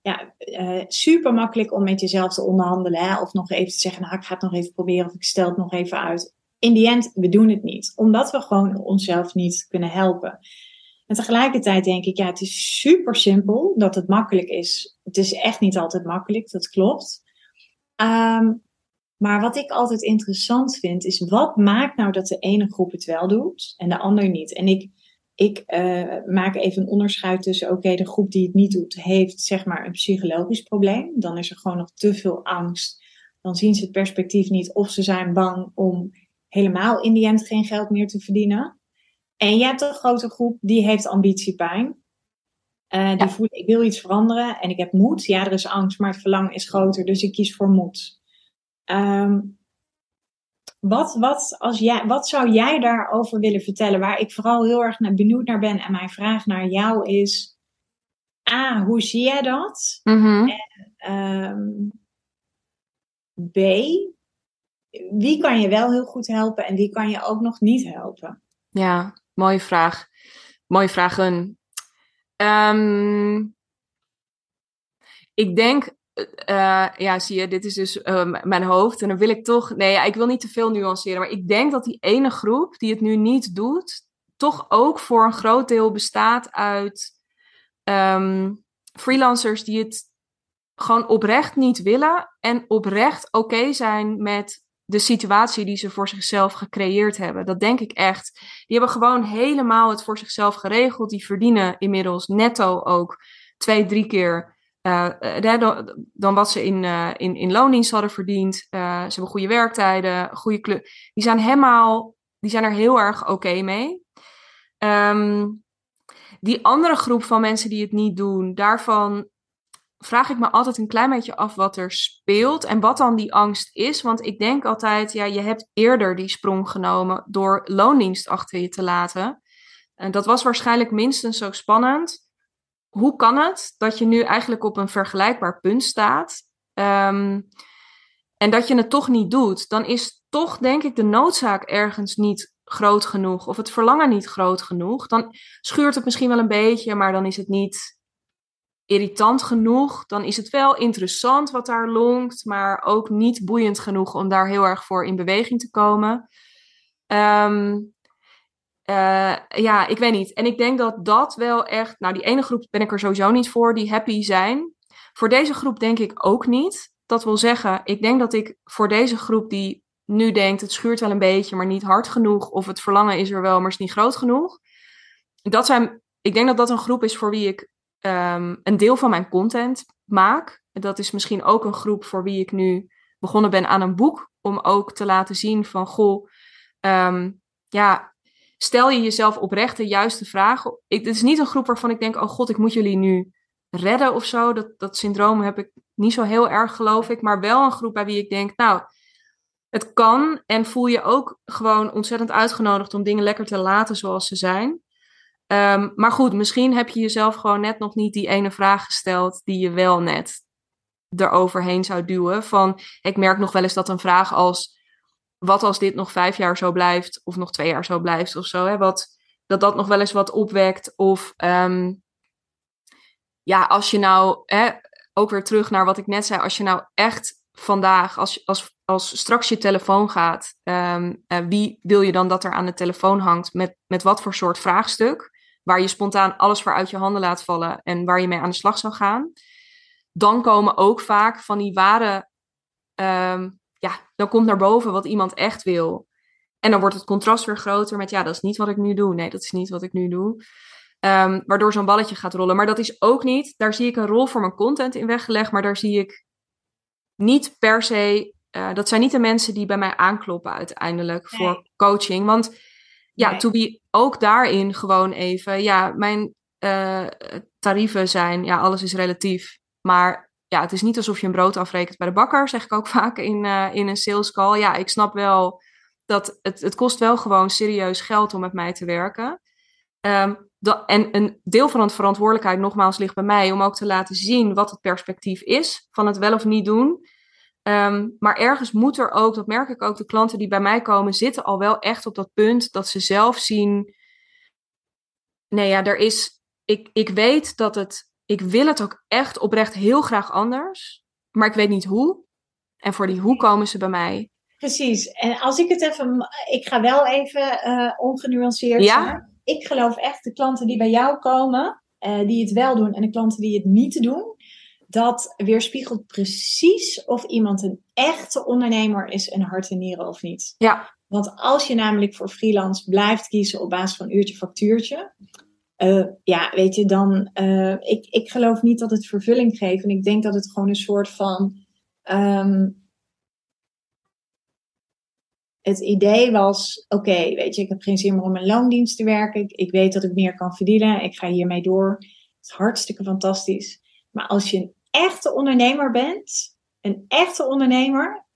ja, uh, super makkelijk om met jezelf te onderhandelen. Hè? Of nog even te zeggen, nou, ik ga het nog even proberen. Of ik stel het nog even uit. In die end, we doen het niet. Omdat we gewoon onszelf niet kunnen helpen. En tegelijkertijd denk ik, ja, het is super simpel dat het makkelijk is. Het is echt niet altijd makkelijk, dat klopt. Um, maar wat ik altijd interessant vind, is wat maakt nou dat de ene groep het wel doet en de ander niet? En ik, ik uh, maak even een onderscheid tussen, oké, de groep die het niet doet, heeft zeg maar een psychologisch probleem. Dan is er gewoon nog te veel angst. Dan zien ze het perspectief niet of ze zijn bang om helemaal in die end geen geld meer te verdienen. En je hebt een grote groep die heeft ambitiepijn. Uh, die voelt, ik wil iets veranderen en ik heb moed. Ja, er is angst, maar het verlangen is groter, dus ik kies voor moed. Um, wat, wat, als jij, wat zou jij daarover willen vertellen? Waar ik vooral heel erg naar, benieuwd naar ben en mijn vraag naar jou is: A, hoe zie jij dat? Mm en, um, B, wie kan je wel heel goed helpen en wie kan je ook nog niet helpen? Ja, Mooie vraag. Mooie vragen. Um, ik denk, uh, ja, zie je, dit is dus uh, mijn hoofd. En dan wil ik toch, nee, ik wil niet te veel nuanceren. Maar ik denk dat die ene groep die het nu niet doet, toch ook voor een groot deel bestaat uit um, freelancers die het gewoon oprecht niet willen en oprecht oké zijn met de situatie die ze voor zichzelf gecreëerd hebben. Dat denk ik echt. Die hebben gewoon helemaal het voor zichzelf geregeld. Die verdienen inmiddels netto ook twee, drie keer uh, dan wat ze in, uh, in, in loondienst hadden verdiend. ze hebben goede werktijden, goede club. Die zijn helemaal, die zijn er heel erg oké mee. Um, die andere groep van mensen die het niet doen, daarvan vraag ik me altijd een klein beetje af wat er speelt en wat dan die angst is. Want ik denk altijd, ja, je hebt eerder die sprong genomen door loondienst achter je te laten. En dat was waarschijnlijk minstens zo spannend. Hoe kan het dat je nu eigenlijk op een vergelijkbaar punt staat um, en dat je het toch niet doet? Dan is toch, denk ik, de noodzaak ergens niet groot genoeg of het verlangen niet groot genoeg. Dan schuurt het misschien wel een beetje, maar dan is het niet irritant genoeg, dan is het wel interessant wat daar lonkt, maar ook niet boeiend genoeg om daar heel erg voor in beweging te komen. Um, uh, ja, ik weet niet. En ik denk dat dat wel echt, nou die ene groep ben ik er sowieso niet voor, die happy zijn. Voor deze groep denk ik ook niet. Dat wil zeggen, ik denk dat ik voor deze groep die nu denkt, het schuurt wel een beetje, maar niet hard genoeg, of het verlangen is er wel, maar is niet groot genoeg. Dat zijn, ik denk dat dat een groep is voor wie ik um, een deel van mijn content maak. Dat is misschien ook een groep voor wie ik nu begonnen ben aan een boek. Om ook te laten zien van, goh, um, ja, stel je jezelf oprecht de juiste vragen. Het is niet een groep waarvan ik denk, oh god, ik moet jullie nu redden of zo. Dat, dat syndroom heb ik niet zo heel erg, geloof ik. Maar wel een groep bij wie ik denk, nou, het kan. En voel je ook gewoon ontzettend uitgenodigd om dingen lekker te laten zoals ze zijn. Um, maar goed, misschien heb je jezelf gewoon net nog niet die ene vraag gesteld die je wel net eroverheen zou duwen. Van, ik merk nog wel eens dat een vraag als, wat als dit nog vijf jaar zo blijft, of nog twee jaar zo blijft of zo, hè, wat, dat dat nog wel eens wat opwekt. Of um, ja, als je nou, hè, ook weer terug naar wat ik net zei, als je nou echt vandaag, als, als, als straks je telefoon gaat, ehm, eh, wie wil je dan dat er aan de telefoon hangt? Met, met wat voor soort vraagstuk? Waar je spontaan alles voor uit je handen laat vallen en waar je mee aan de slag zou gaan. Dan komen ook vaak van die ware. Ehm, ja, dan komt naar boven wat iemand echt wil. En dan wordt het contrast weer groter met, ja, dat is niet wat ik nu doe. Nee, dat is niet wat ik nu doe. Um, waardoor zo'n balletje gaat rollen. Maar dat is ook niet, daar zie ik een rol voor mijn content in weggelegd, maar daar zie ik niet per se, uh, dat zijn niet de mensen die bij mij aankloppen uiteindelijk nee. voor coaching. Want ja, nee. to be ook daarin gewoon even, ja, mijn uh, tarieven zijn, ja, alles is relatief. Maar ja, het is niet alsof je een brood afrekent bij de bakker, zeg ik ook (laughs) vaak in, uh, in een sales call. Ja, ik snap wel dat het, het kost wel gewoon serieus geld om met mij te werken. Dat, en een deel van de verantwoordelijkheid, nogmaals, ligt bij mij om ook te laten zien wat het perspectief is van het wel of niet doen. Um, maar ergens moet er ook, dat merk ik ook, de klanten die bij mij komen, zitten al wel echt op dat punt dat ze zelf zien. Nee, ja, er is. Ik, ik weet dat het. Ik wil het ook echt oprecht heel graag anders. Maar ik weet niet hoe. En voor die hoe komen ze bij mij. Precies. En als ik het even. Ik ga wel even uh, ongenuanceerd ja? zijn ik geloof echt de klanten die bij jou komen, uh, die het wel doen en de klanten die het niet doen, dat weerspiegelt precies of iemand een echte ondernemer is en hart en nieren of niet. Ja. Want als je namelijk voor freelance blijft kiezen op basis van uurtje factuurtje, uh, ja, weet je, dan, uh, ik, ik geloof niet dat het vervulling geeft. En ik denk dat het gewoon een soort van, um, het idee was: oké, okay, weet je, ik heb geen zin meer om een loondienst te werken. Ik, ik, weet dat ik meer kan verdienen. Ik ga hiermee door. Het is hartstikke fantastisch. Maar als je een echte ondernemer bent, een echte ondernemer,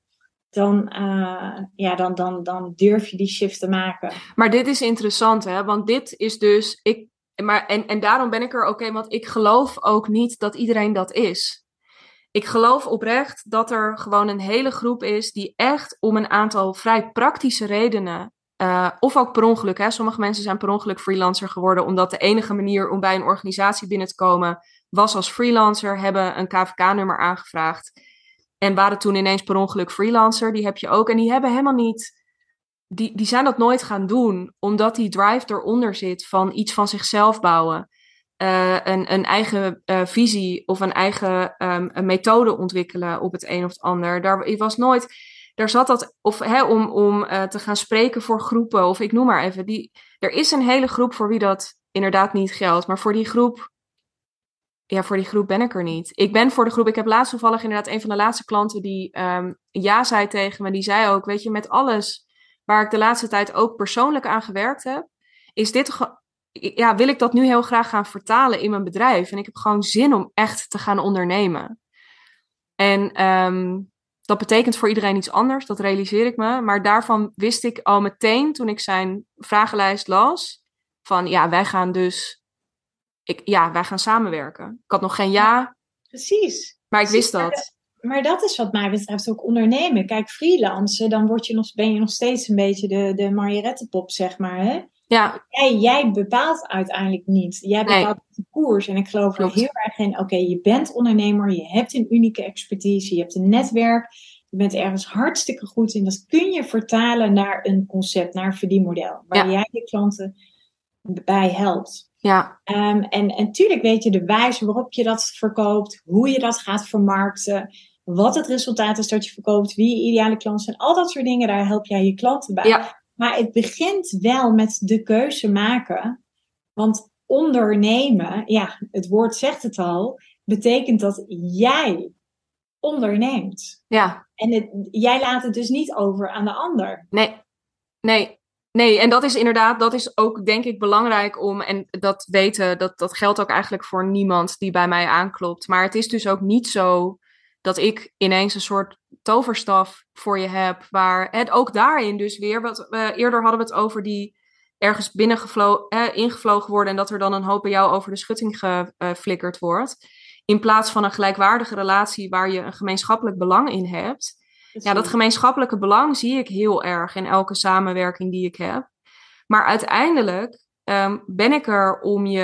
dan, uh, ja, dan, dan, dan durf je die shift te maken. Maar dit is interessant, hè? Want dit is dus. Ik, maar, en, en daarom ben ik er oké, want ik geloof ook niet dat iedereen dat is ik geloof oprecht dat er gewoon een hele groep is die echt om een aantal vrij praktische redenen, uh, of ook per ongeluk, hè, sommige mensen zijn per ongeluk freelancer geworden omdat de enige manier om bij een organisatie binnen te komen was als freelancer, hebben een KVK-nummer aangevraagd en waren toen ineens per ongeluk freelancer. Die heb je ook en die hebben helemaal niet. Die, die zijn dat nooit gaan doen, omdat die drive eronder zit van iets van zichzelf bouwen uh, een, een, eigen uh, visie of een eigen um, een methode ontwikkelen op het een of het ander. Daar was nooit, daar zat dat, of hè, om, om uh, te gaan spreken voor groepen, of ik noem maar even. Die, er is een hele groep voor wie dat inderdaad niet geldt, maar voor die groep, ja, voor die groep ben ik er niet. Ik ben voor de groep, ik heb laatst toevallig inderdaad een van de laatste klanten die um, ja zei tegen me, die zei ook, weet je, met alles waar ik de laatste tijd ook persoonlijk aan gewerkt heb, is dit ja, wil ik dat nu heel graag gaan vertalen in mijn bedrijf. En ik heb gewoon zin om echt te gaan ondernemen. En um, dat betekent voor iedereen iets anders, dat realiseer ik me. Maar daarvan wist ik al meteen toen ik zijn vragenlijst las: van ja, wij gaan dus, ik, ja, wij gaan samenwerken. Ik had nog geen ja. precies. Maar ik precies, wist dat. Maar dat is wat mij betreft ook ondernemen. Kijk, freelancen, dan word je nog, ben je nog steeds een beetje de, de marionettenpop, zeg maar. Hè? Ja. Jij, jij bepaalt uiteindelijk niet. Jij bepaalt nee. de koers. En ik geloof er heel erg in. Oké, okay, je bent ondernemer. Je hebt een unieke expertise. Je hebt een netwerk. Je bent ergens hartstikke goed in. Dat kun je vertalen naar een concept, naar een verdienmodel. Waar ja. jij je klanten bij helpt. Ja. Um, en, en tuurlijk weet je de wijze waarop je dat verkoopt. Hoe je dat gaat vermarkten. Wat het resultaat is dat je verkoopt. Wie je ideale klanten zijn. Al dat soort dingen. Daar help jij je klanten bij. Ja. Maar het begint wel met de keuze maken. Want ondernemen, ja, het woord zegt het al, betekent dat jij onderneemt. Ja. En het, jij laat het dus niet over aan de ander. Nee, nee, nee. En dat is inderdaad, dat is ook denk ik belangrijk om, en dat weten, dat, dat geldt ook eigenlijk voor niemand die bij mij aanklopt. Maar het is dus ook niet zo dat ik ineens een soort toverstaf voor je heb. Waar het ook daarin dus weer, we eerder hadden we het over die ergens binnengevlogen, eh, ingevlogen worden en dat er dan een hoop bij jou over de schutting geflikkerd wordt. In plaats van een gelijkwaardige relatie waar je een gemeenschappelijk belang in hebt. Precies. Ja, dat gemeenschappelijke belang zie ik heel erg in elke samenwerking die ik heb. Maar uiteindelijk um, ben ik er om je,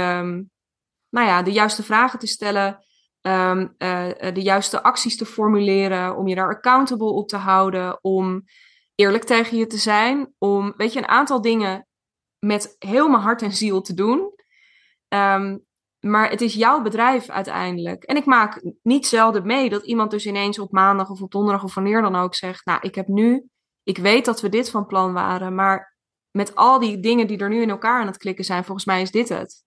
nou ja, de juiste vragen te stellen um, de juiste acties te formuleren, om je daar accountable op te houden, om eerlijk tegen je te zijn, om, weet je, een aantal dingen met heel mijn hart en ziel te doen. Um, maar het is jouw bedrijf uiteindelijk. En ik maak niet zelden mee dat iemand dus ineens op maandag of op donderdag of wanneer dan ook zegt: Nou, ik heb nu, ik weet dat we dit van plan waren, maar met al die dingen die er nu in elkaar aan het klikken zijn, volgens mij is dit het.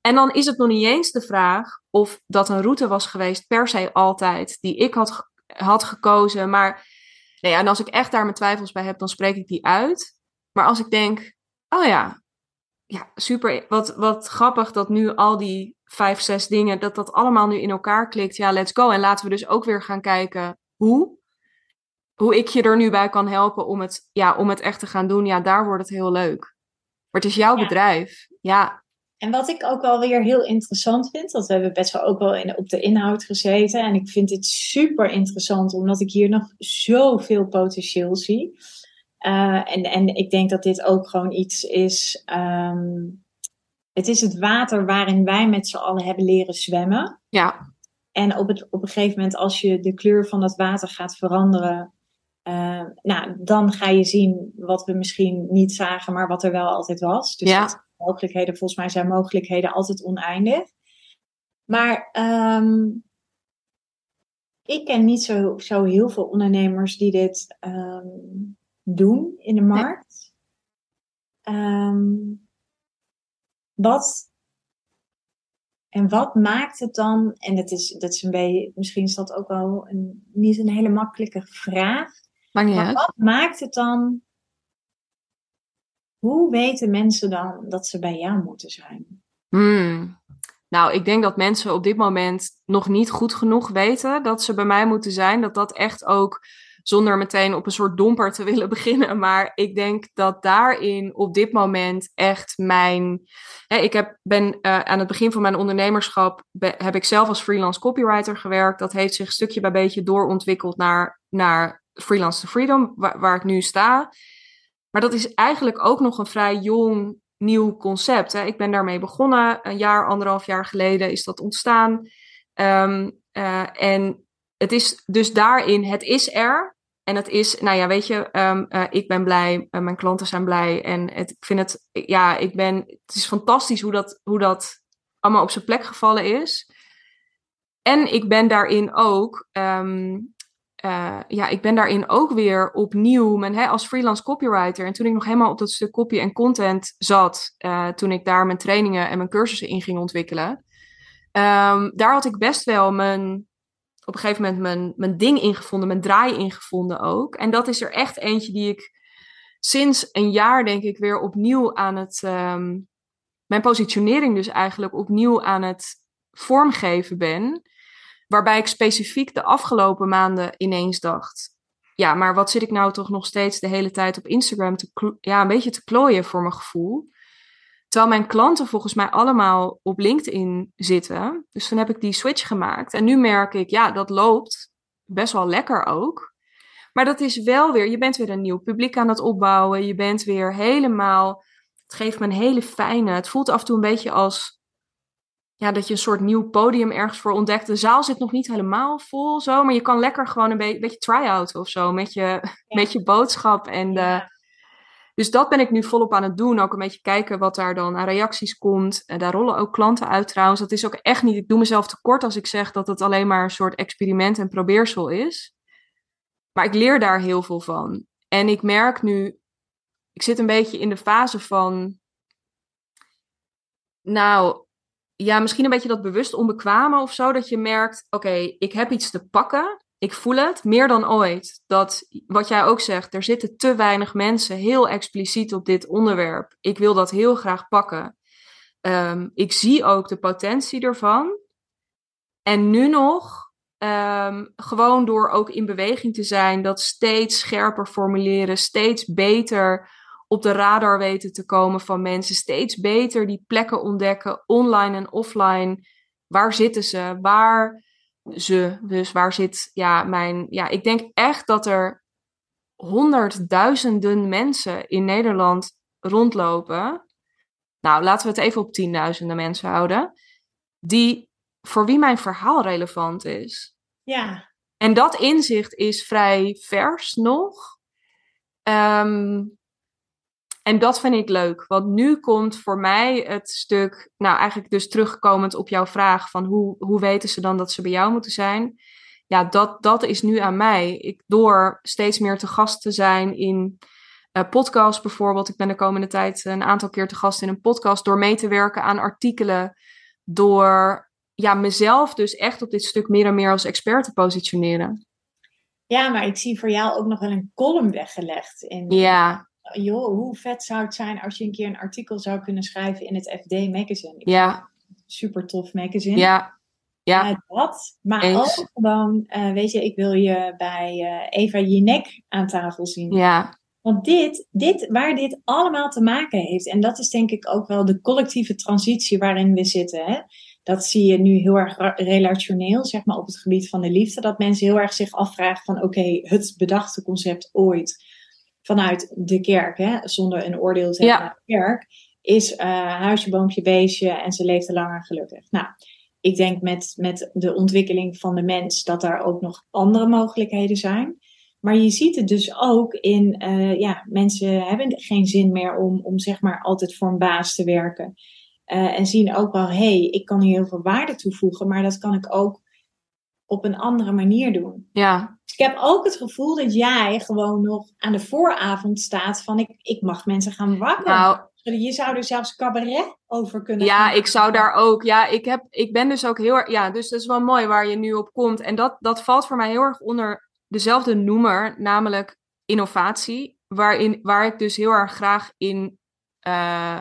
En dan is het nog niet eens de vraag of dat een route was geweest, per se altijd, die ik had, had gekozen. Maar nee, en als ik echt daar mijn twijfels bij heb, dan spreek ik die uit. Maar als ik denk, oh ja, ja, super. Wat, wat grappig dat nu al die vijf, zes dingen, dat dat allemaal nu in elkaar klikt. Ja, let's go. En laten we dus ook weer gaan kijken hoe. Hoe ik je er nu bij kan helpen om het, ja, om het echt te gaan doen. Ja, daar wordt het heel leuk. Maar het is jouw bedrijf. Ja. En wat ik ook wel weer heel interessant vind, dat we hebben best wel ook wel in, op de inhoud gezeten. En ik vind dit super interessant, omdat ik hier nog zoveel potentieel zie. Uh, en, en ik denk dat dit ook gewoon iets is. Um, het is het water waarin wij met z'n allen hebben leren zwemmen. Ja. En op, het, op een gegeven moment, als je de kleur van dat water gaat veranderen, uh, nou, dan ga je zien wat we misschien niet zagen, maar wat er wel altijd was. Dus ja. mogelijkheden, volgens mij zijn mogelijkheden altijd oneindig. Maar um, ik ken niet zo, zo heel veel ondernemers die dit um, doen in de markt. Um, wat en wat maakt het dan, en dat is, dat is een beetje, misschien is dat ook wel een, niet een hele makkelijke vraag. Maar, maar wat maakt het dan, hoe weten mensen dan dat ze bij jou moeten zijn? Hmm. Nou, ik denk dat mensen op dit moment nog niet goed genoeg weten dat ze bij mij moeten zijn. Dat dat echt ook zonder meteen op een soort domper te willen (laughs) beginnen. Maar ik denk dat daarin op dit moment echt mijn. Hè, ik heb, ben uh, aan het begin van mijn ondernemerschap. Heb ik zelf als freelance copywriter gewerkt. Dat heeft zich stukje bij beetje doorontwikkeld naar, naar Freelance to Freedom, waar, ik nu sta. Maar dat is eigenlijk ook nog een vrij jong nieuw concept. Hè. Ik ben daarmee begonnen. Een jaar, anderhalf jaar geleden is dat ontstaan. Um, uh, en het is dus daarin, het is er. En het is, nou ja, weet je, um, uh, ik ben blij, uh, mijn klanten zijn blij. En het, ik vind het, ja, ik ben, het is fantastisch hoe dat, hoe dat allemaal op zijn plek gevallen is. En ik ben daarin ook, um, uh, ja, ik ben daarin ook weer opnieuw, mijn, hè, als freelance copywriter. En toen ik nog helemaal op dat stuk copy en content zat, toen ik daar mijn trainingen en mijn cursussen in ging ontwikkelen. Um, daar had ik best wel mijn, op een gegeven moment mijn, mijn ding ingevonden, mijn draai ingevonden ook. En dat is er echt eentje die ik sinds een jaar, denk ik, weer opnieuw aan het. Um, mijn positionering dus eigenlijk opnieuw aan het vormgeven ben. Waarbij ik specifiek de afgelopen maanden ineens dacht. Ja, maar wat zit ik nou toch nog steeds de hele tijd op Instagram te, ja, een beetje te klooien voor mijn gevoel. Terwijl mijn klanten volgens mij allemaal op LinkedIn zitten. Dus toen heb ik die switch gemaakt. En nu merk ik, ja, dat loopt best wel lekker ook. Maar dat is wel weer, je bent weer een nieuw publiek aan het opbouwen. Je bent weer helemaal, het geeft me een hele fijne, het voelt af en toe een beetje als, ja, dat je een soort nieuw podium ergens voor ontdekt. De zaal zit nog niet helemaal vol zo, maar je kan lekker gewoon een be beetje try-out of zo met je, ja. met je boodschap en de... Dus dat ben ik nu volop aan het doen. Ook een beetje kijken wat daar dan aan reacties komt. En daar rollen ook klanten uit trouwens. Dat is ook echt niet, ik doe mezelf tekort als ik zeg dat het alleen maar een soort experiment en probeersel is. Maar ik leer daar heel veel van. En ik merk nu, ik zit een beetje in de fase van, nou, ja, misschien een beetje dat bewust onbekwame of zo. Dat je merkt, oké, ik heb iets te pakken ik voel het meer dan ooit. Dat wat jij ook zegt, er zitten te weinig mensen heel expliciet op dit onderwerp. Ik wil dat heel graag pakken. Um, ik zie ook de potentie ervan. En nu nog, um, gewoon door ook in beweging te zijn, dat steeds scherper formuleren, steeds beter op de radar weten te komen van mensen, steeds beter die plekken ontdekken, online en offline. Waar zitten ze? Waar ze. Dus waar zit ja, mijn. Ja, ik denk echt dat er honderdduizenden mensen in Nederland rondlopen. Nou, laten we het even op tienduizenden mensen houden. Die voor wie mijn verhaal relevant is. Ja. En dat inzicht is vrij vers nog. Ehm, en dat vind ik leuk. Want nu komt voor mij het stuk, nou eigenlijk dus terugkomend op jouw vraag van hoe, hoe weten ze dan dat ze bij jou moeten zijn? Ja, dat, dat is nu aan mij. Ik, door steeds meer te gast te zijn in uh, podcasts bijvoorbeeld. Ik ben de komende tijd een aantal keer te gast in een podcast. Door mee te werken aan artikelen. Door ja, mezelf dus echt op dit stuk meer en meer als expert te positioneren. Ja, maar ik zie voor jou ook nog wel een column weggelegd. In, ja. Joh, hoe vet zou het zijn als je een keer een artikel zou kunnen schrijven in het FD Magazine? ja. Super tof magazine. Ja. Ja. Uh, dat, maar ook gewoon, uh, weet je, ik wil je bij uh, Eva Jinek aan tafel zien. Ja. Want dit, dit, waar dit allemaal te maken heeft, en dat is denk ik ook wel de collectieve transitie waarin we zitten. Hè? Dat zie je nu heel erg relationeel, zeg maar, op het gebied van de liefde. Dat mensen heel erg zich afvragen van, oké, het bedachte concept ooit vanuit de kerk, hè, zonder een oordeel te hebben ja. de kerk, is uh, huisje, boompje, beestje en ze leefde langer gelukkig. Nou, ik denk met, met de ontwikkeling van de mens dat daar ook nog andere mogelijkheden zijn. Maar je ziet het dus ook in, uh, ja, mensen hebben geen zin meer om, om zeg maar altijd voor een baas te werken. Uh, en zien ook wel, hé, hey, ik kan hier heel veel waarde toevoegen, maar dat kan ik ook op een andere manier doen. Ja. Dus ik heb ook het gevoel dat jij gewoon nog aan de vooravond staat van, ik, ik mag mensen gaan wakker. Nou, je zou er zelfs cabaret over kunnen Ja, ik zou daar ook. Ja, ik, heb, ik ben dus ook heel erg. Ja, dus dat is wel mooi waar je nu op komt. En dat, dat valt voor mij heel erg onder dezelfde noemer, namelijk innovatie. Waarin, waar ik dus heel erg graag in uh,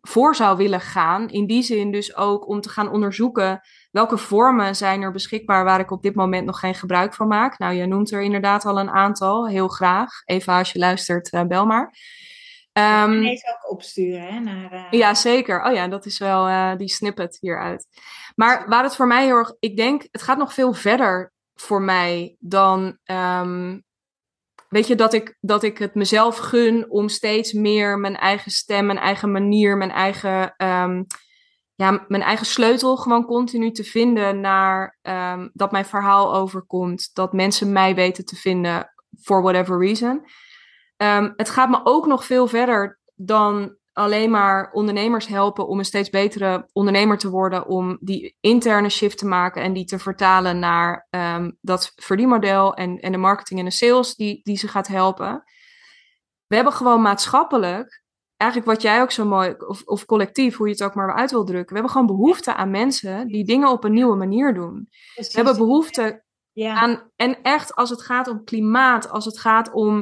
voor zou willen gaan. In die zin dus ook om te gaan onderzoeken welke vormen zijn er beschikbaar waar ik op dit moment nog geen gebruik van maak. Nou, je noemt er inderdaad al een aantal, heel graag. Eva, als je luistert, uh, bel maar. Um, deze ook opsturen hè, naar. Uh... Ja, zeker. Oh ja, dat is wel uh, die snippet hieruit. Maar waar het voor mij heel erg. Ik denk, het gaat nog veel verder voor mij dan. Um, weet je, dat ik, dat ik het mezelf gun om steeds meer mijn eigen stem, mijn eigen manier, mijn eigen. Um, ja, mijn eigen sleutel gewoon continu te vinden naar dat mijn verhaal overkomt. Dat mensen mij weten te vinden, for whatever reason. Um, het gaat me ook nog veel verder dan alleen maar ondernemers helpen om een steeds betere ondernemer te worden, om die interne shift te maken en die te vertalen naar um, dat verdienmodel en, en de marketing en de sales die, die ze gaat helpen. We hebben gewoon maatschappelijk, eigenlijk wat jij ook zo mooi, of, of collectief, hoe je het ook maar uit wil drukken, we hebben gewoon behoefte aan mensen die dingen op een nieuwe manier doen. We hebben behoefte ja. aan, en echt als het gaat om klimaat, als het gaat om.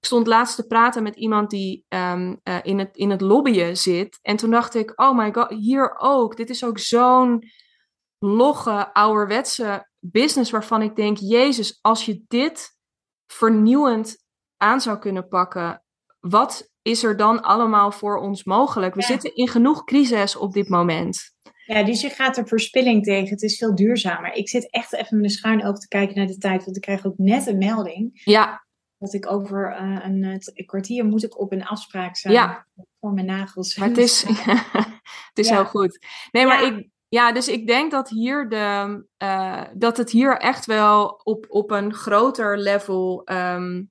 Ik stond laatst te praten met iemand die um, uh, in, het, in het lobbyen zit. En toen dacht ik, oh my god, hier ook. Dit is ook zo'n logge, ouderwetse business waarvan ik denk, Jezus, als je dit vernieuwend aan zou kunnen pakken, wat is er dan allemaal voor ons mogelijk? We Ja. zitten in genoeg crisis op dit moment. Ja, dus je gaat er verspilling tegen. Het is veel duurzamer. Ik zit echt even met een schuin oog te kijken naar de tijd, want ik krijg ook net een melding Ja, dat ik over eh, een, kwartier moet ik op een afspraak zijn Ja. voor mijn nagels. maar het is, (laughs) (laughs) het is Ja. heel goed. Nee, maar Ja. ik, ja, dus ik denk dat hier de, eh, dat het hier echt wel op, op een groter level ehm,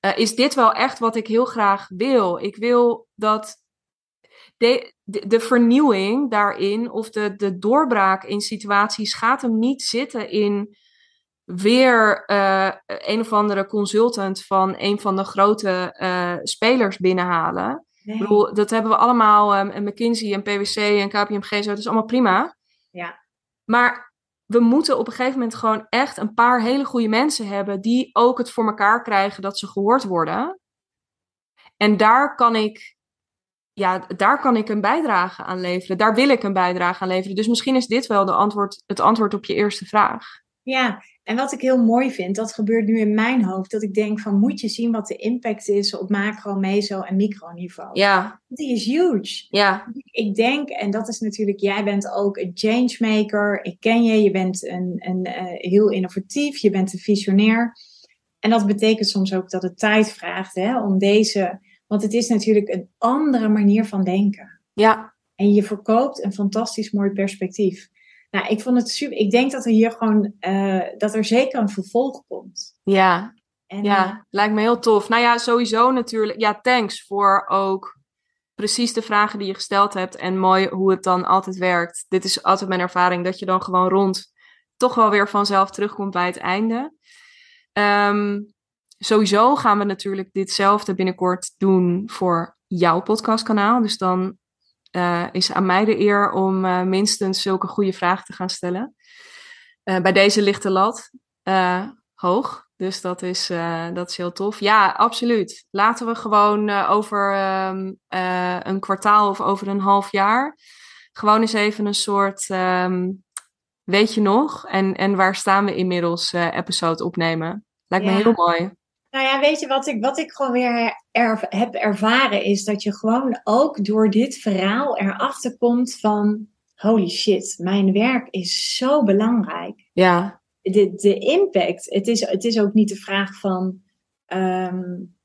eh, is dit wel echt wat ik heel graag wil. Ik wil dat de, de, de vernieuwing daarin of de, de doorbraak in situaties gaat hem niet zitten in weer eh, een of andere consultant van een van de grote eh, spelers binnenhalen. Nee. Ik bedoel, dat hebben we allemaal, ehm, en McKinsey en PwC en KPMG, zo, dat is allemaal prima. Ja. Maar we moeten op een gegeven moment gewoon echt een paar hele goede mensen hebben die ook het voor elkaar krijgen dat ze gehoord worden. En daar kan ik, ja, daar kan ik een bijdrage aan leveren. Daar wil ik een bijdrage aan leveren. Dus misschien is dit wel de antwoord, het antwoord op je eerste vraag. Ja, en wat ik heel mooi vind, dat gebeurt nu in mijn hoofd, dat ik denk van moet je zien wat de impact is op macro, meso en microniveau. Ja, Die is huge. ja, Ik denk, en dat is natuurlijk, jij bent ook een changemaker. Ik ken je, je bent een, een, eh, heel innovatief, je bent een visionair. En dat betekent soms ook dat het tijd vraagt hè, om deze, want het is natuurlijk een andere manier van denken. ja, En je verkoopt een fantastisch mooi perspectief. Nou, ik vond het super. Ik denk dat er hier gewoon, uh, dat er zeker een vervolg komt. Ja, en, ja, uh, lijkt me heel tof. Nou ja, sowieso natuurlijk. Ja, thanks voor ook precies de vragen die je gesteld hebt en mooi hoe het dan altijd werkt. Dit is altijd mijn ervaring, dat je dan gewoon rond toch wel weer vanzelf terugkomt bij het einde. Um, sowieso gaan we natuurlijk ditzelfde binnenkort doen voor jouw podcastkanaal. Dus dan uh, is aan mij de eer om uh, minstens zulke goede vragen te gaan stellen. Uh, bij deze ligt de lat hoog. Dus dat is, dat is heel tof. Ja, absoluut. Laten we gewoon over um, een kwartaal of over een half jaar gewoon eens even een soort um, weet je nog? En, en waar staan we inmiddels episode opnemen? Lijkt ja. me heel mooi. Nou ja, weet je wat ik, wat ik gewoon weer er, heb ervaren is dat je gewoon ook door dit verhaal erachter komt van holy shit, mijn werk is zo belangrijk. Ja. De, de impact, het is, het is ook niet de vraag van um,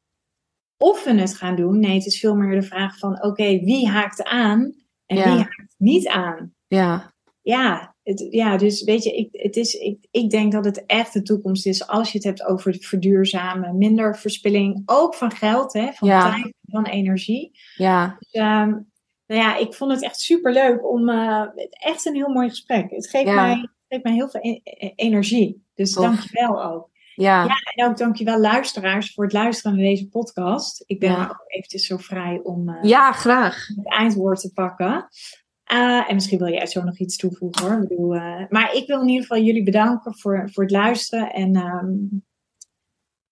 of we het gaan doen. Nee, het is veel meer de vraag van oké, wie haakt aan en wie haakt niet aan. Ja. Ja, het, ja, dus weet je, ik, het is, ik, ik denk dat het echt de toekomst is als je het hebt over verduurzamen, minder verspilling, ook van geld, hè, van ja. tijd, van energie. Ja. Dus, um, nou ja, ik vond het echt super leuk om, uh, echt een heel mooi gesprek. Het geeft, Ja. mij, geeft mij heel veel e- e- energie. Dus Tof. dankjewel ook. Ja. Ja, en ook dankjewel luisteraars voor het luisteren naar deze podcast. Ik ben Ja. ook eventjes zo vrij om uh, ja, graag. het eindwoord te pakken. Uh, en misschien wil jij zo nog iets toevoegen hoor. Ik bedoel, uh, maar ik wil in ieder geval jullie bedanken voor, voor het luisteren. En um,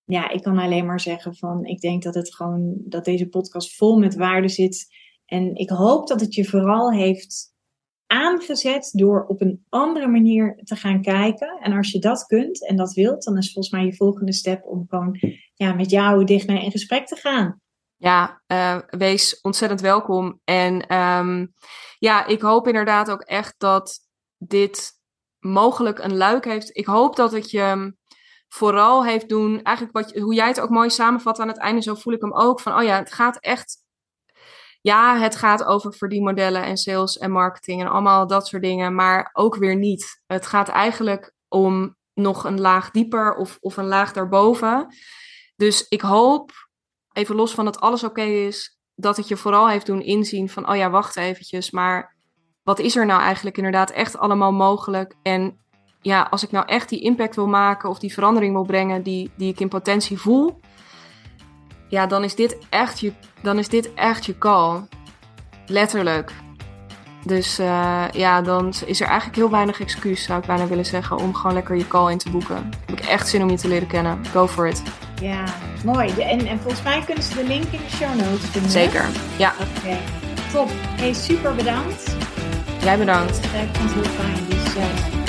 ja, ik kan alleen maar zeggen van ik denk dat het gewoon dat deze podcast vol met waarde zit. En ik hoop dat het je vooral heeft aangezet door op een andere manier te gaan kijken. En als je dat kunt en dat wilt, dan is volgens mij je volgende stap om gewoon ja, met jou dicht naar in gesprek te gaan. Ja, uh, wees ontzettend welkom. En um, ja, ik hoop inderdaad ook echt dat dit mogelijk een luik heeft. Ik hoop dat het je vooral heeft doen, eigenlijk wat, hoe jij het ook mooi samenvat aan het einde, zo voel ik hem ook. Van, oh ja, het gaat echt, ja, het gaat over verdienmodellen en sales en marketing en allemaal dat soort dingen, maar ook weer niet. Het gaat eigenlijk om nog een laag dieper of, of een laag daarboven. Dus ik hoop, even los van dat alles oké is, dat het je vooral heeft doen inzien van, oh ja, wacht eventjes, maar wat is er nou eigenlijk inderdaad echt allemaal mogelijk? En ja, als ik nou echt die impact wil maken of die verandering wil brengen die, die ik in potentie voel, ja, dan is dit echt je, dan is dit echt je call. Letterlijk. Dus uh, ja, dan is er eigenlijk heel weinig excuus, zou ik bijna willen zeggen, om gewoon lekker je call in te boeken. Heb ik echt zin om je te leren kennen. Go for it. Ja, mooi. De, en, en volgens mij kunnen ze de link in de show notes vinden. Zeker, ja. Oké, okay. top. Hey, super bedankt. Jij bedankt. Ik vond het heel fijn. Dus uh,